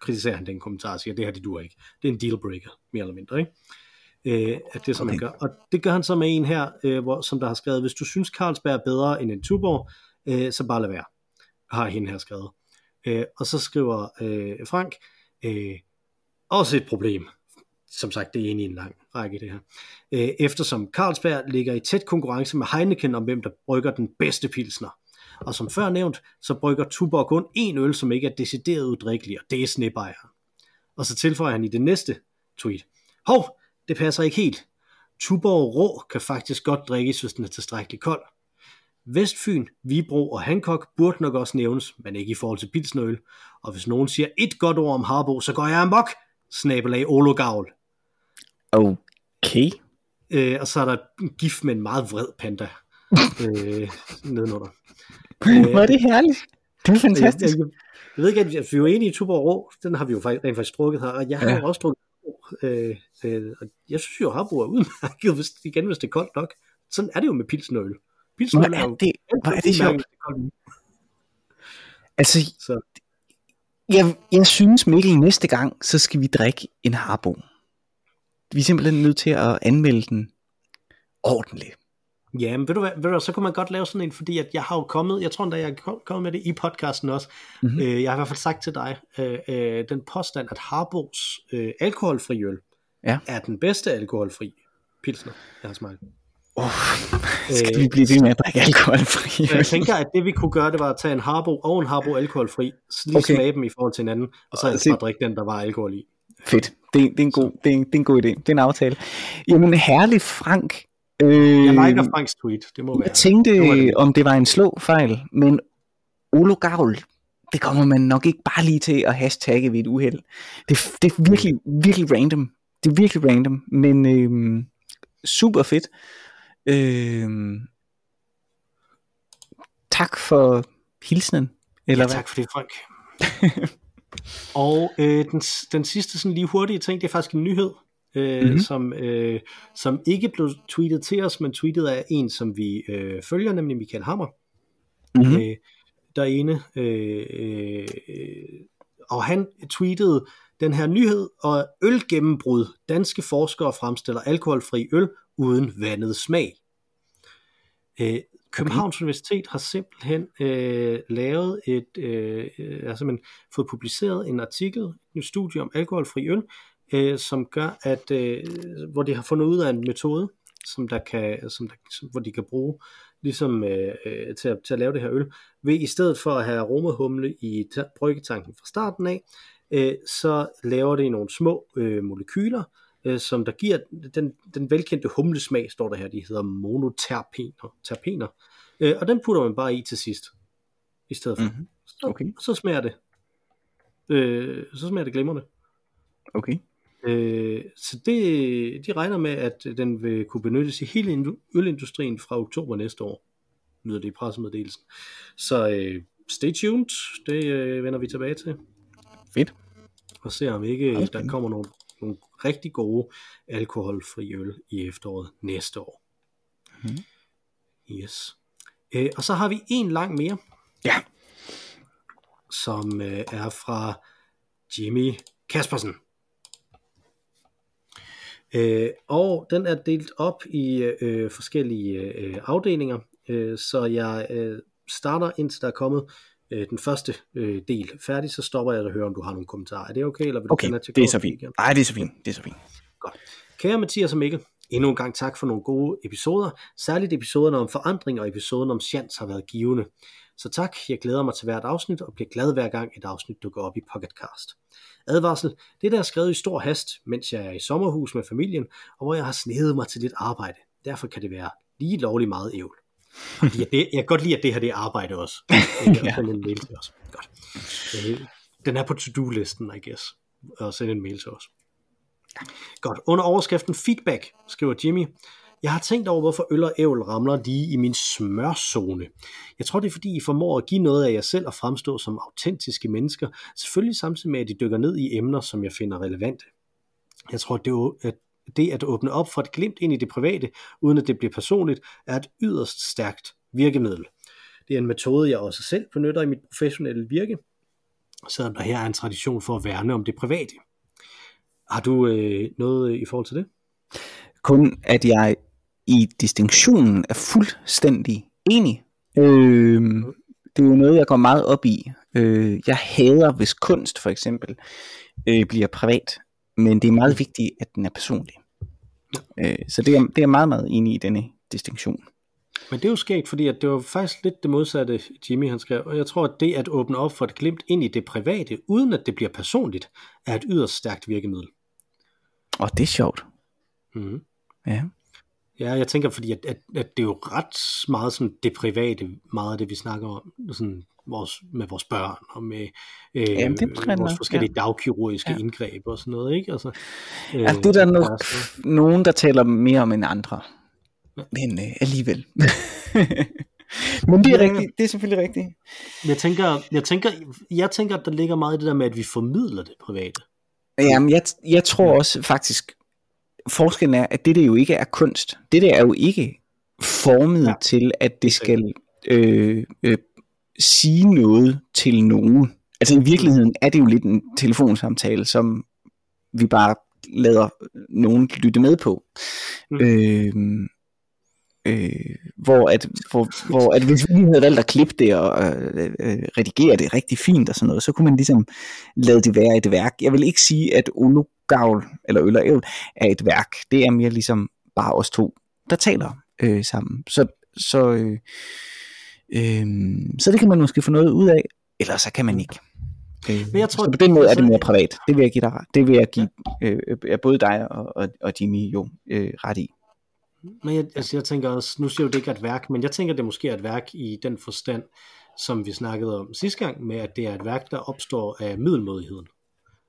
kritiserer han den kommentar og siger, det her det duer ikke. Det er en dealbreaker, mere eller mindre, ikke? Øh, at det som okay. han gør. Og det gør han så med en her, øh, hvor, som der har skrevet, hvis du synes Carlsberg er bedre end en Tuborg, øh, så bare lad være har hende her skrevet. Øh, og så skriver øh, Frank, øh, også et problem. Som sagt, det er egentlig i en lang række det her. Øh, eftersom Carlsberg ligger i tæt konkurrence med Heineken om hvem der brygger den bedste pilsner. Og som før nævnt, så brygger Tuborg kun én øl, som ikke er decideret udrikkelig, og det er snebejeren. Og så tilføjer han i det næste tweet. Hov, det passer ikke helt. Tuborg rå kan faktisk godt drikkes, hvis den er tilstrækkeligt kold. Vestfyn, Vibro og Hancock burde nok også nævnes, men ikke i forhold til pilsnøl. Og hvis nogen siger et godt ord om Harbo, så går jeg amok, snabelag Olo Gavl. Okay. Øh, og så er der en gift med en meget vred panda [LAUGHS] øh, nedenunder. Øh, Hvor er det herligt. Det er fantastisk. Jeg, jeg, jeg ved ikke, at vi er jo enige i Tuborg Rå, den har vi jo faktisk, rent faktisk drukket her, og jeg har ja. jo også drukket øh, øh, og jeg synes jo, at Harbo er udmærket, hvis, igen, hvis det er koldt nok. Sådan er det jo med pilsnøl. Pilsner hvor er det, hvor er det sjovt. Altså, så. Jeg, jeg synes Mikkel næste gang, så skal vi drikke en harbo. Vi er simpelthen nødt til at anmelde den ordentligt. Ja, men ved du, hvad, ved du så kunne man godt lave sådan en, fordi at jeg har jo kommet, jeg tror endda, jeg er kommet med det i podcasten også. Mm-hmm. Øh, jeg har i hvert fald sagt til dig, øh, øh, den påstand, at Harbos øh, alkoholfri øl ja. er den bedste alkoholfri pilsner, jeg har smagt. Oh, skal vi blive ved med at drikke [LAUGHS] alkoholfri? jeg tænker, at det vi kunne gøre, det var at tage en Harbo og en Harbo alkoholfri, lige okay. smage dem i forhold til hinanden, og så altså bare drikke den, der var alkohol i. Fedt. Det, det, er en god, det, er en, det er en god idé. Det er en aftale. Jamen, herlig Frank. Øh, jeg liker Franks tweet, det må være. Jeg tænkte, det det. om det var en slå fejl, men Olo Gavl, det kommer man nok ikke bare lige til at hashtagge ved et uheld. Det, det er virkelig, virkelig random. Det er virkelig random, men øh, super fedt. Øh, tak for hilsenen. Eller ja, hvad? tak for det, Frank. [LAUGHS] og øh, den, den sidste sådan lige hurtige ting, det er faktisk en nyhed, øh, mm-hmm. som, øh, som ikke blev tweetet til os, men tweetet af en, som vi øh, følger, nemlig Michael Hammer. Mm-hmm. Øh, derinde. Øh, øh, og han tweetede den her nyhed, og ølgennembrud. Danske forskere fremstiller alkoholfri øl uden vandet smag. Øh, Københavns okay. Universitet har simpelthen øh, lavet et, øh, øh, altså man fået publiceret en artikel, en studie om alkoholfri øl, øh, som gør, at øh, hvor de har fundet ud af en metode, som der kan, som der, hvor de kan bruge ligesom øh, øh til, at, til at lave det her øl, ved i stedet for at have aromahumle i bryggetanken fra starten af, øh, så laver det nogle små øh, molekyler, øh, som der giver den, den velkendte humlesmag, står der her, de hedder monoterpener, terpener, øh, og den putter man bare i til sidst, i stedet for. Mm-hmm. Okay. Så, så smager det, øh, så smager det glimrende. Okay. Øh, så det, de regner med, at den vil kunne benyttes i hele ølindustrien fra oktober næste år, lyder det i pressemeddelelsen. Så øh, stay tuned, det øh, vender vi tilbage til. Fedt. Og se om ikke okay. der kommer nogle, nogle rigtig gode alkoholfri øl i efteråret næste år. Mhm. Yes. Øh, og så har vi en lang mere, Ja. som øh, er fra Jimmy Kaspersen. Øh, og den er delt op i øh, forskellige øh, afdelinger, øh, så jeg øh, starter indtil der er kommet øh, den første øh, del færdig, så stopper jeg og hører, om du har nogle kommentarer. Er det okay? Eller vil du Okay, have det er så fint. Nej, det er så fint. Det er så fint. Kære Mathias og Mikkel, endnu en gang tak for nogle gode episoder. Særligt episoderne om forandring og episoden om chance har været givende. Så tak, jeg glæder mig til hvert afsnit og bliver glad hver gang et afsnit dukker op i Pocketcast. Advarsel, det der er skrevet i stor hast, mens jeg er i sommerhus med familien, og hvor jeg har snedet mig til lidt arbejde. Derfor kan det være lige lovligt meget ævl. Jeg, det, jeg kan godt lide, at det her det er arbejde også. [LAUGHS] Jeg Ja. sende en mail til os. Godt. Øh, Den er på to-do-listen, I guess. Og sende en mail til os. Godt. Under overskriften feedback, skriver Jimmy, jeg har tænkt over, hvorfor øl og ævl ramler lige i min smørzone. Jeg tror, det er fordi, I formår at give noget af jer selv og fremstå som autentiske mennesker, selvfølgelig samtidig med, at I dykker ned i emner, som jeg finder relevante. Jeg tror, det, er at det at åbne op for et glimt ind i det private, uden at det bliver personligt, er et yderst stærkt virkemiddel. Det er en metode, jeg også selv benytter i mit professionelle virke, selvom der her er en tradition for at værne om det private. Har du øh, noget øh, i forhold til det? Kun at jeg i distinktionen er fuldstændig enig. Øh, det er jo noget, jeg går meget op i. Øh, jeg hader, hvis kunst for eksempel øh, bliver privat, men det er meget vigtigt, at den er personlig. Øh, så det er, det er meget, meget enig i denne distinktion. Men det er jo skægt, fordi at det var faktisk lidt det modsatte, Jimmy han skrev. Og jeg tror, at det at åbne op for et glimt ind i det private, uden at det bliver personligt, er et yderst stærkt virkemiddel. Og det er sjovt. Mm-hmm. Ja. Ja, jeg tænker, fordi at, at, at det er jo ret meget sådan det private, meget af det, vi snakker om, sådan vores, med vores børn og med øh, Jamen, det brænder, vores forskellige ja. dagkirurgiske Ja. indgreb og sådan noget, ikke? Altså, øh, Ja, det er der nok er sådan- nogen, der taler mere om end andre. Ja. Men øh, alligevel. [LAUGHS] Men det er rigtigt. Det er selvfølgelig rigtigt. Jeg tænker, jeg tænker, jeg tænker, at der ligger meget i det der med, at vi formidler det private. Jamen, jeg, jeg tror også faktisk, forskellen er, at det der jo ikke er kunst. Det der er jo ikke formet Ja. til, at det skal øh, øh, sige noget til nogen. Altså i virkeligheden er det jo lidt en telefonsamtale, som vi bare lader nogen lytte med på. Mm. Øh, øh, hvor, at, hvor, hvor at hvis vi lige havde valgt at klippe det og øh, øh, redigere det rigtig fint og sådan noget, så kunne man ligesom lade det være et værk. Jeg vil ikke sige, at Olugavl eller Øl og Ævl er et værk. Det er mere ligesom bare os to, der taler øh, sammen. Så, så, øh, øh, så det kan man måske få noget ud af, eller så kan man ikke. Øh, Men jeg tror, så på den måde er det mere privat. Det vil jeg give dig. Det vil jeg give øh, øh, både dig og, og, og Jimmy jo øh, ret i. Men jeg, altså jeg tænker også, nu siger jo, det ikke er et værk, men jeg tænker, det måske er et værk i den forstand, som vi snakkede om sidste gang, med at det er et værk, der opstår af middelmodigheden.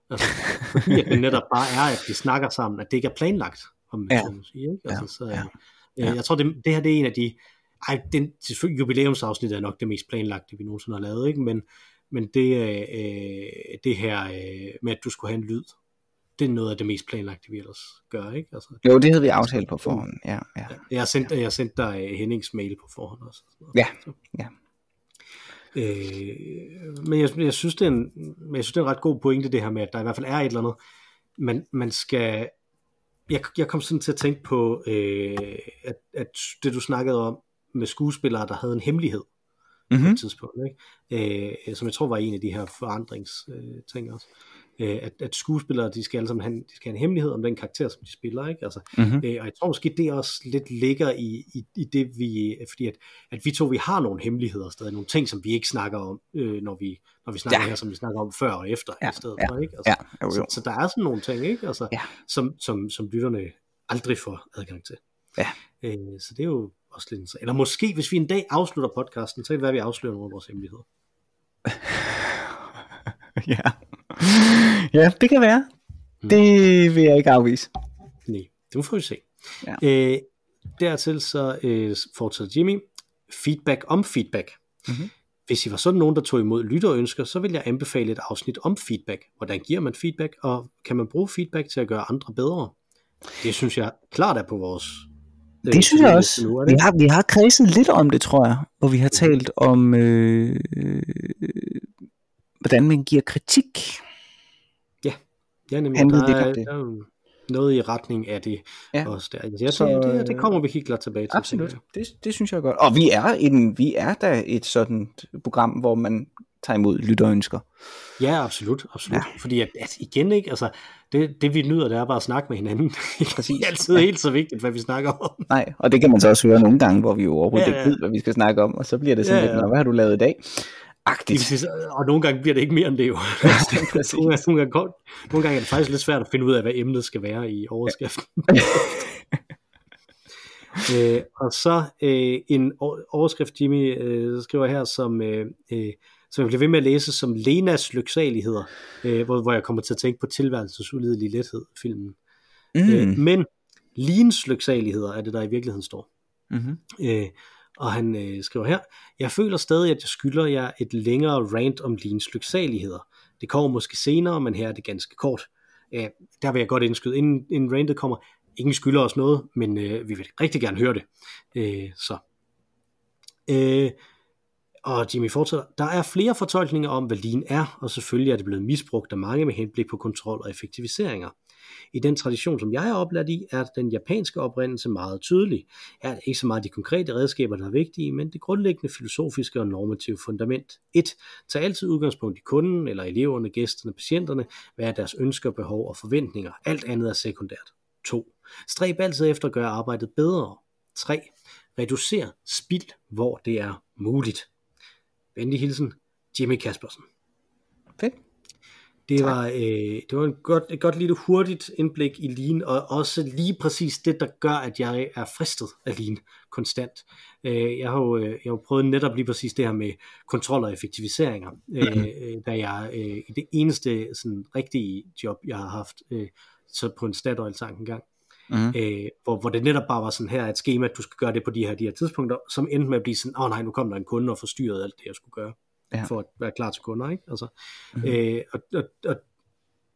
Altså, fordi at det netop bare er, at de snakker sammen, at det ikke er planlagt, om man Ja. ja. sige. Ikke? Altså, så, ja, ja. Jeg tror, det, det her det er en af de, ej, den, selvfølgelig jubilæumsafsnit er nok det mest planlagte, vi nogensinde har lavet, ikke? Men, men det, øh, det her øh, med, at du skulle have en lyd, det er noget af det mest planlagte, vi ellers gør, ikke? Altså, Jo, det havde vi aftalt på forhånd. Ja, ja. jeg har sendt, jeg har sendt dig øh, Hennings mail på forhånd også. Ja, ja. Øh, men jeg, jeg, synes, det er en, jeg synes, det er en ret god pointe, det her med, at der i hvert fald er et eller andet, man, man skal... Jeg, jeg kom sådan til at tænke på, øh, at, at det du snakkede om med skuespillere, der havde en hemmelighed på Mm-hmm. et tidspunkt, ikke? Øh, som jeg tror var en af de her forandringsting øh, ting også. Øh, at, at skuespillere, de skal alle sammen have, de skal have en hemmelighed om den karakter, som de spiller, ikke? Altså, Mm-hmm. Øh, og jeg tror måske, det også lidt ligger i, i, i det, vi, fordi at, at vi to, vi har nogle hemmeligheder stadig, nogle ting, som vi ikke snakker om, øh, når, vi, når vi snakker Ja. her, som vi snakker om før og efter, Ja, i stedet ja, for, ikke? Altså, Ja, jo, så, jo. så der er sådan nogle ting, ikke? Altså, Ja. som, som, som lytterne aldrig får adgang til. Ja. Øh, så det er jo også lidt Eller måske, hvis vi en dag afslutter podcasten, så kan det være, at vi afslører nogle af vores hemmeligheder. [LAUGHS] ja. Ja, det kan være. Mm. Det vil jeg ikke afvise. Nej, det får vi se. Ja. Øh, dertil så øh, fortsætter Jimmy. Feedback om feedback. Mhm. hvis I var sådan nogen, der tog imod lytterønsker, så vil jeg anbefale et afsnit om feedback. Hvordan giver man feedback, og kan man bruge feedback til at gøre andre bedre? Det synes jeg klart er på vores... øh, Det synes jeg også. Nu, Vi det? har, vi har kredset lidt om det, tror jeg, hvor vi har talt om, øh, øh, hvordan man giver kritik. Ja, nemlig, handlede der, lidt om det. der er noget i retning af det Ja. også der. Altså, jeg Så, så, det, det øh, kommer vi helt klart tilbage til. Absolut, det, det synes jeg er godt. Og vi er, en, vi er da et sådan program, hvor man tager imod lytterønsker. Ja, absolut. absolut. Ja. Fordi at, at igen ikke, altså, det, det vi nyder, det er bare at snakke med hinanden. Præcis. [LAUGHS] det er altid Ja. helt så vigtigt, hvad vi snakker om. Nej, og det kan man så også høre nogle gange, hvor vi jo overhovedet Ja, ja, ikke ved, hvad vi skal snakke om, og så bliver det sådan Ja, lidt, ja. "Nå, hvad har du lavet i dag? Agtigt. Og nogle gange bliver det ikke mere end det jo. [LAUGHS] nogle, gange, nogle, gange, nogle gange er det faktisk lidt svært at finde ud af, hvad emnet skal være i overskriften. [LAUGHS] øh, og så øh, en overskrift, Jimmy øh, skriver her, som, øh, øh, som jeg bliver ved med at læse som Lenas lyksaligheder, øh, hvor, hvor jeg kommer til at tænke på tilværelsens ulidelige lethed, filmen. Mm. Øh, men Lins lyksaligheder er det, der i virkeligheden står. Mm-hmm. Øh, og han øh, skriver her, jeg føler stadig, at jeg skylder jer et længere rant om Lins lyksaligheder. Det kommer måske senere, men her er det ganske kort. Øh, der vil jeg godt indskyde, inden, inden rantet kommer, ingen skylder os noget, men øh, vi vil rigtig gerne høre det. Øh, så. Øh, og Jimmy fortsætter, der er flere fortolkninger om, hvad lean er, og selvfølgelig er det blevet misbrugt af mange med henblik på kontrol og effektiviseringer. I den tradition, som jeg er oplært i, er den japanske oprindelse meget tydelig. Er det ikke så meget de konkrete redskaber, der er vigtige, men det grundlæggende filosofiske og normative fundament. 1. Tag altid udgangspunkt i kunden, eller eleverne, gæsterne, patienterne. Hvad er deres ønsker, behov og forventninger? Alt andet er sekundært. 2. Stræb altid efter at gøre arbejdet bedre. 3. Reducer spild, hvor det er muligt. Venlig hilsen, Jimmy Kaspersen. Fedt. Det var, øh, det var en godt, et godt lille hurtigt indblik i Lean, og også lige præcis det, der gør, at jeg er fristet af Lean konstant. Øh, jeg, har jo, øh, jeg har jo prøvet netop lige præcis det her med kontrol og effektiviseringer, øh, øh, da jeg øh, i det eneste sådan, rigtige job, jeg har haft, øh, så på en Statoil sang engang, Mm. øh, hvor, hvor det netop bare var sådan her et schema, at du skal gøre det på de her, de her tidspunkter, som endte med at blive sådan, åh oh, nej, nu kom der en kunde og forstyrrede alt det, jeg skulle gøre, Ja. for at være klar til kunder, ikke? Altså, Mhm. øh, og, og, og,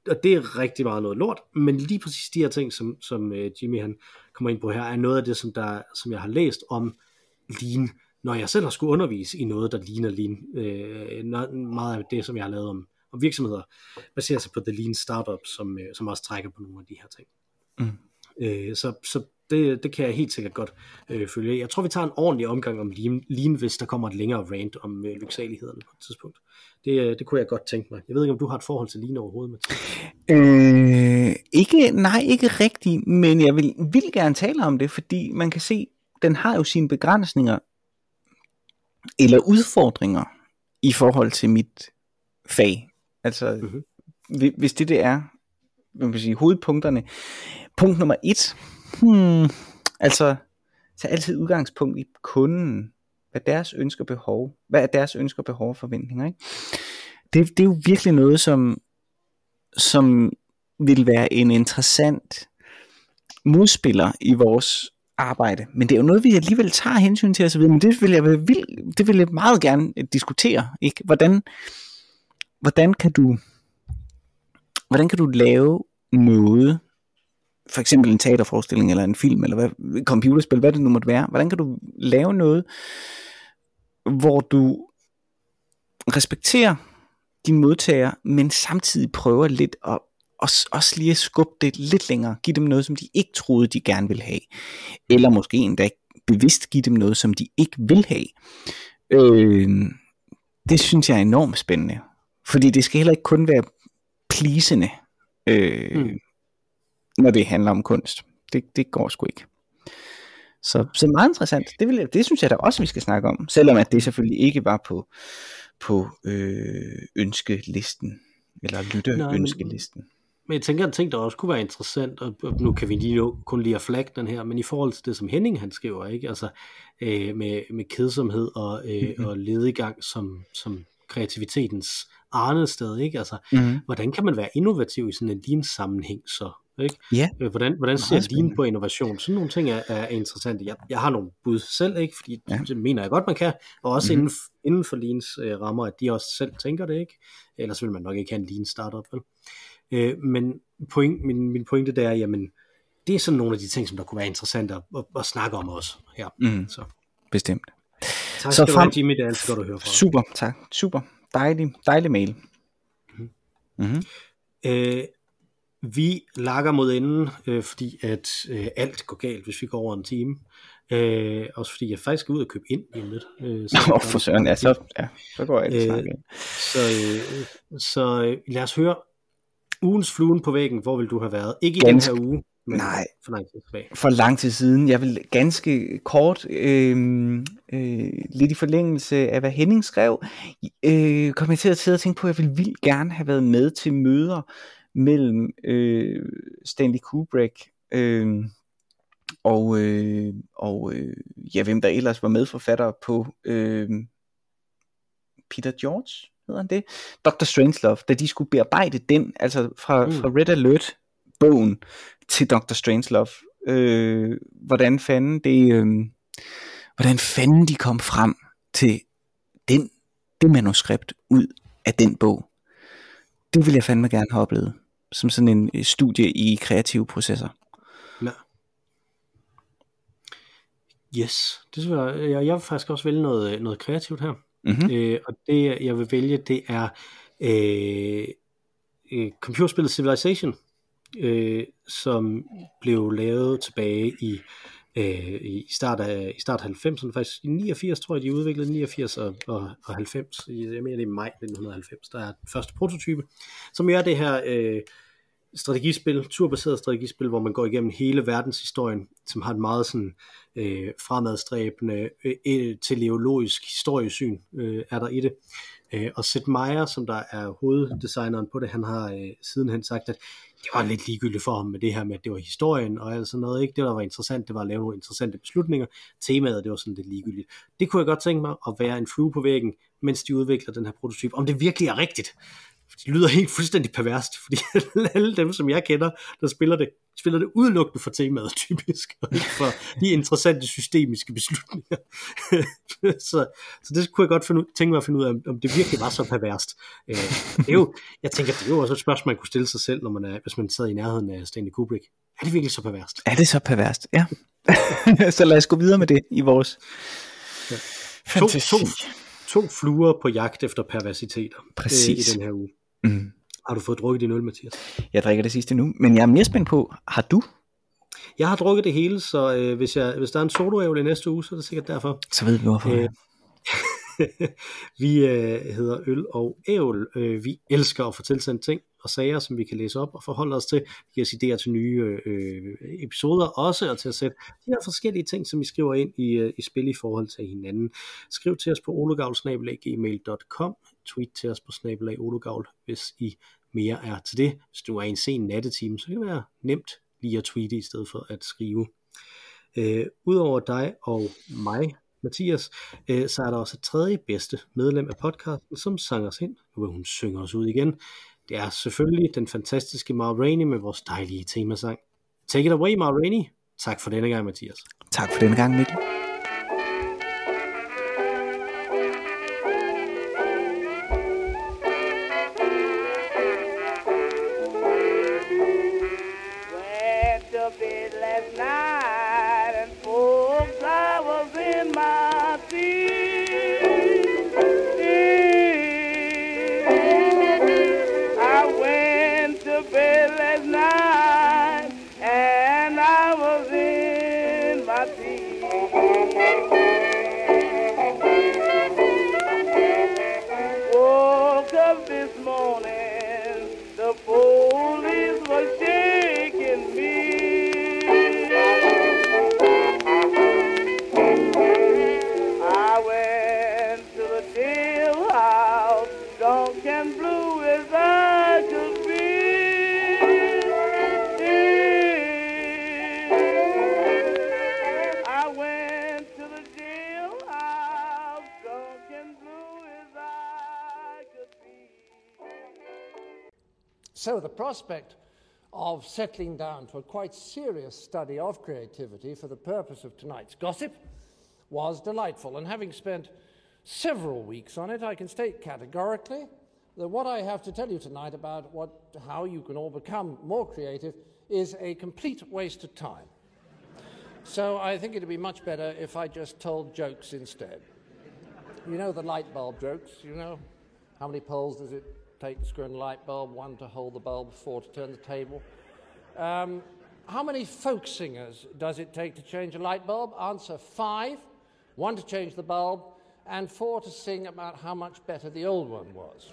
og det er rigtig meget noget lort, men lige præcis de her ting, som, som øh, Jimmy han kommer ind på her, er noget af det, som, der, som jeg har læst om lean, når jeg selv har skulle undervise i noget, der ligner lean. Øh, når- meget af det, som jeg har lavet om, om virksomheder, baserer sig på The Lean Startup, som, øh, som også trækker på nogle af de her ting. Mm. Øh, så så det, det kan jeg helt sikkert godt øh, følge. Jeg tror, vi tager en ordentlig omgang om lean, lean hvis der kommer et længere rant om øh, lyksalighederne på et tidspunkt. Det, øh, det kunne jeg godt tænke mig. Jeg ved ikke, om du har et forhold til lean overhovedet, Mathias. Øh, ikke, nej, ikke rigtigt, men jeg vil, vil gerne tale om det, fordi man kan se, den har jo sine begrænsninger eller udfordringer i forhold til mit fag. Altså, Mhm. mm-hmm. hvis det det er, man kan sige, hovedpunkterne. Punkt nummer et, hmm, altså, tag altid udgangspunkt i kunden, hvad deres ønsker og behov, hvad er deres ønsker, behov og forventninger, ikke? Det, det er jo virkelig noget, som, som vil være en interessant modspiller i vores arbejde. Men det er jo noget, vi alligevel tager hensyn til osv. Men det vil jeg, vil, det vil jeg meget gerne øh, diskutere. Ikke? Hvordan, hvordan, kan du, hvordan kan du lave noget, for eksempel en teaterforestilling, eller en film, eller hvad, et computerspil, hvad det nu måtte være. Hvordan kan du lave noget, hvor du respekterer din modtager, men samtidig prøver lidt at også, også lige at skubbe det lidt længere. Give dem noget, som de ikke troede, de gerne ville have. Eller måske endda bevidst give dem noget, som de ikke vil have. Øh, det synes jeg er enormt spændende. Fordi det skal heller ikke kun være pleasende, øh, Mm når det handler om kunst. Det, det går sgu ikke. Så, så meget interessant. Det, vil jeg, det synes jeg da også, vi skal snakke om. Selvom at det selvfølgelig ikke var på, på øh, ønskelisten. Eller lytteønskelisten. Men jeg tænker, en ting, der også kunne være interessant, og nu kan vi lige kun lige at flagge den her, men i forhold til det, som Henning han skriver, ikke? Altså, øh, med, med kedsomhed og, øh, Mhm. mm-hmm. og ledegang som, som kreativitetens arnested, ikke? Altså, Mm-hmm. hvordan kan man være innovativ i sådan en lean sammenhæng så? Ikke? Ja. Øh, Hvordan, hvordan ser din på innovation? Sådan nogle ting er, er interessante. Jeg, jeg har nogle bud selv, ikke? fordi Ja. det mener jeg godt, man kan. Og også Mhm. mm-hmm. inden, for Leans øh, rammer, at de også selv tænker det, ikke? Ellers vil man nok ikke have en Lean startup. Vel? Øh, men point, min, min pointe det er, jamen, det er sådan nogle af de ting, som der kunne være interessante at, at, at snakke om også her. Mm, Så bestemt. tak Så frem- Jimmy. Det er altid godt at høre fra. Super, tak. Super. Dejlig, dejlig mail. Mm-hmm. Øh, vi lakker mod enden, øh, fordi at øh, alt går galt, hvis vi går over en time. Øh, også fordi jeg faktisk skal ud og købe ind lige lidt. Øh, så, Åh, for søren, ja, så, ja, så går jeg Øh, så, øh, så øh, lad os høre ugens fluen på væggen. Hvor vil du have været? Ikke i Ganske- den her uge, men Nej. for lang tid tilbage. For lang tid siden. Jeg vil ganske kort, øh, øh, lidt i forlængelse af hvad Henning skrev, øh, kom jeg til at sidde og tænke på, at jeg ville vildt gerne have været med til møder mellem øh, Stanley Kubrick øh, og, øh, og øh, ja, hvem der ellers var medforfatter på øh, Peter George, hedder han det? Dr. Strangelove, da de skulle bearbejde den, altså fra, Mm. fra Red Alert bogen til Dr. Strangelove, øh, hvordan fanden det, øh, hvordan fanden de kom frem til den, det manuskript ud af den bog. Det vil jeg fandme gerne have oplevet, som sådan en studie i kreative processer. Ja. Yes, det synes jeg, jeg, jeg vil faktisk også vælge noget, noget kreativt her. Mm-hmm. Øh, og det jeg vil vælge, det er øh, øh, computerspillet Civilization, øh, som blev lavet tilbage i øh, i start af, i start af 90'erne, faktisk i 89 tror jeg, de udviklede 89 og, og, og 90, I- jeg mener det er maj 1990, der er den første prototype, som er det her øh, strategispil, turbaseret strategispil, hvor man går igennem hele verdenshistorien, som har et meget sådan øh, fremadstræbende, øh, teleologisk historiesyn, øh, er der i det. Øh, og Sid Meier, som der er hoveddesigneren på det, han har øh, sidenhen sagt, at det var lidt ligegyldigt for ham med det her med, at det var historien og alt sådan noget. Ikke? Det, der var interessant, det var at lave nogle interessante beslutninger. Temaet, det var sådan lidt ligegyldigt. Det kunne jeg godt tænke mig at være en flue på væggen, mens de udvikler den her prototype. Om det virkelig er rigtigt. Det lyder helt fuldstændig perverst, fordi [LAUGHS] alle dem, som jeg kender, der spiller det, spiller det udelukkende for temaet typisk, og ikke for de interessante systemiske beslutninger. [LAUGHS] så, så det kunne jeg godt finde, tænke mig at finde ud af, om- det virkelig var så perverst. Øh, det er jo, jeg tænker, det er jo også et spørgsmål, man kunne stille sig selv, når man er, hvis man sad i nærheden af Stanley Kubrick. Er det virkelig så perverst? Er det så perverst? Ja. [LAUGHS] så lad os gå videre med det i vores To, fantasi. to, to fluer på jagt efter perversiteter Præcis. øh, i den her uge. Mm. Har du fået drukket din øl, Mathias? Jeg drikker det sidste nu, men jeg er mere spændt på, har du? Jeg har drukket det hele, så øh, hvis, jeg, hvis der er en soloævel i næste uge, så er det sikkert derfor. Så ved vi hvorfor. Øh, Øh. [LAUGHS] vi øh, hedder Øl og Ævl. Øh, vi elsker at få tilsendt ting og sager, som vi kan læse op og forholde os til. Vi giver os idéer til nye øh, episoder også, og til at sætte de her forskellige ting, som vi skriver ind i, øh, i spil i forhold til hinanden. Skriv til os på ologavl.gmail.com Tweet til os på snabelag ologavl, hvis I mere er til det. Hvis du er i en sen nattetime, så kan det være nemt lige at tweete i stedet for at skrive. Øh, Udover dig og mig, Mathias, øh, så er der også et tredje bedste medlem af podcasten, som sang os ind. Nu vil hun synge os ud igen. Det er selvfølgelig den fantastiske Mar Rainey med vores dejlige temasang. Take it away, Mar Rainey. Tak for denne gang, Mathias. Tak for denne gang, Mikkel. Prospect of settling down to a quite serious study of creativity for the purpose of tonight's gossip was delightful. And having spent several weeks on it, I can state categorically that what I have to tell you tonight about what, how you can all become more creative is a complete waste of time. So I think it'd be much better if I just told jokes instead. You know the light bulb jokes, you know? How many poles does it take to screw in a light bulb? One to hold the bulb, four to turn the table. Um, how many folk singers does it take to change a light bulb? Answer five. One to change the bulb, and four to sing about how much better the old one was.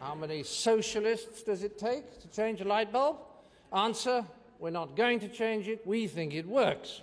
How many socialists does it take to change a light bulb? Answer, we're not going to change it, we think it works.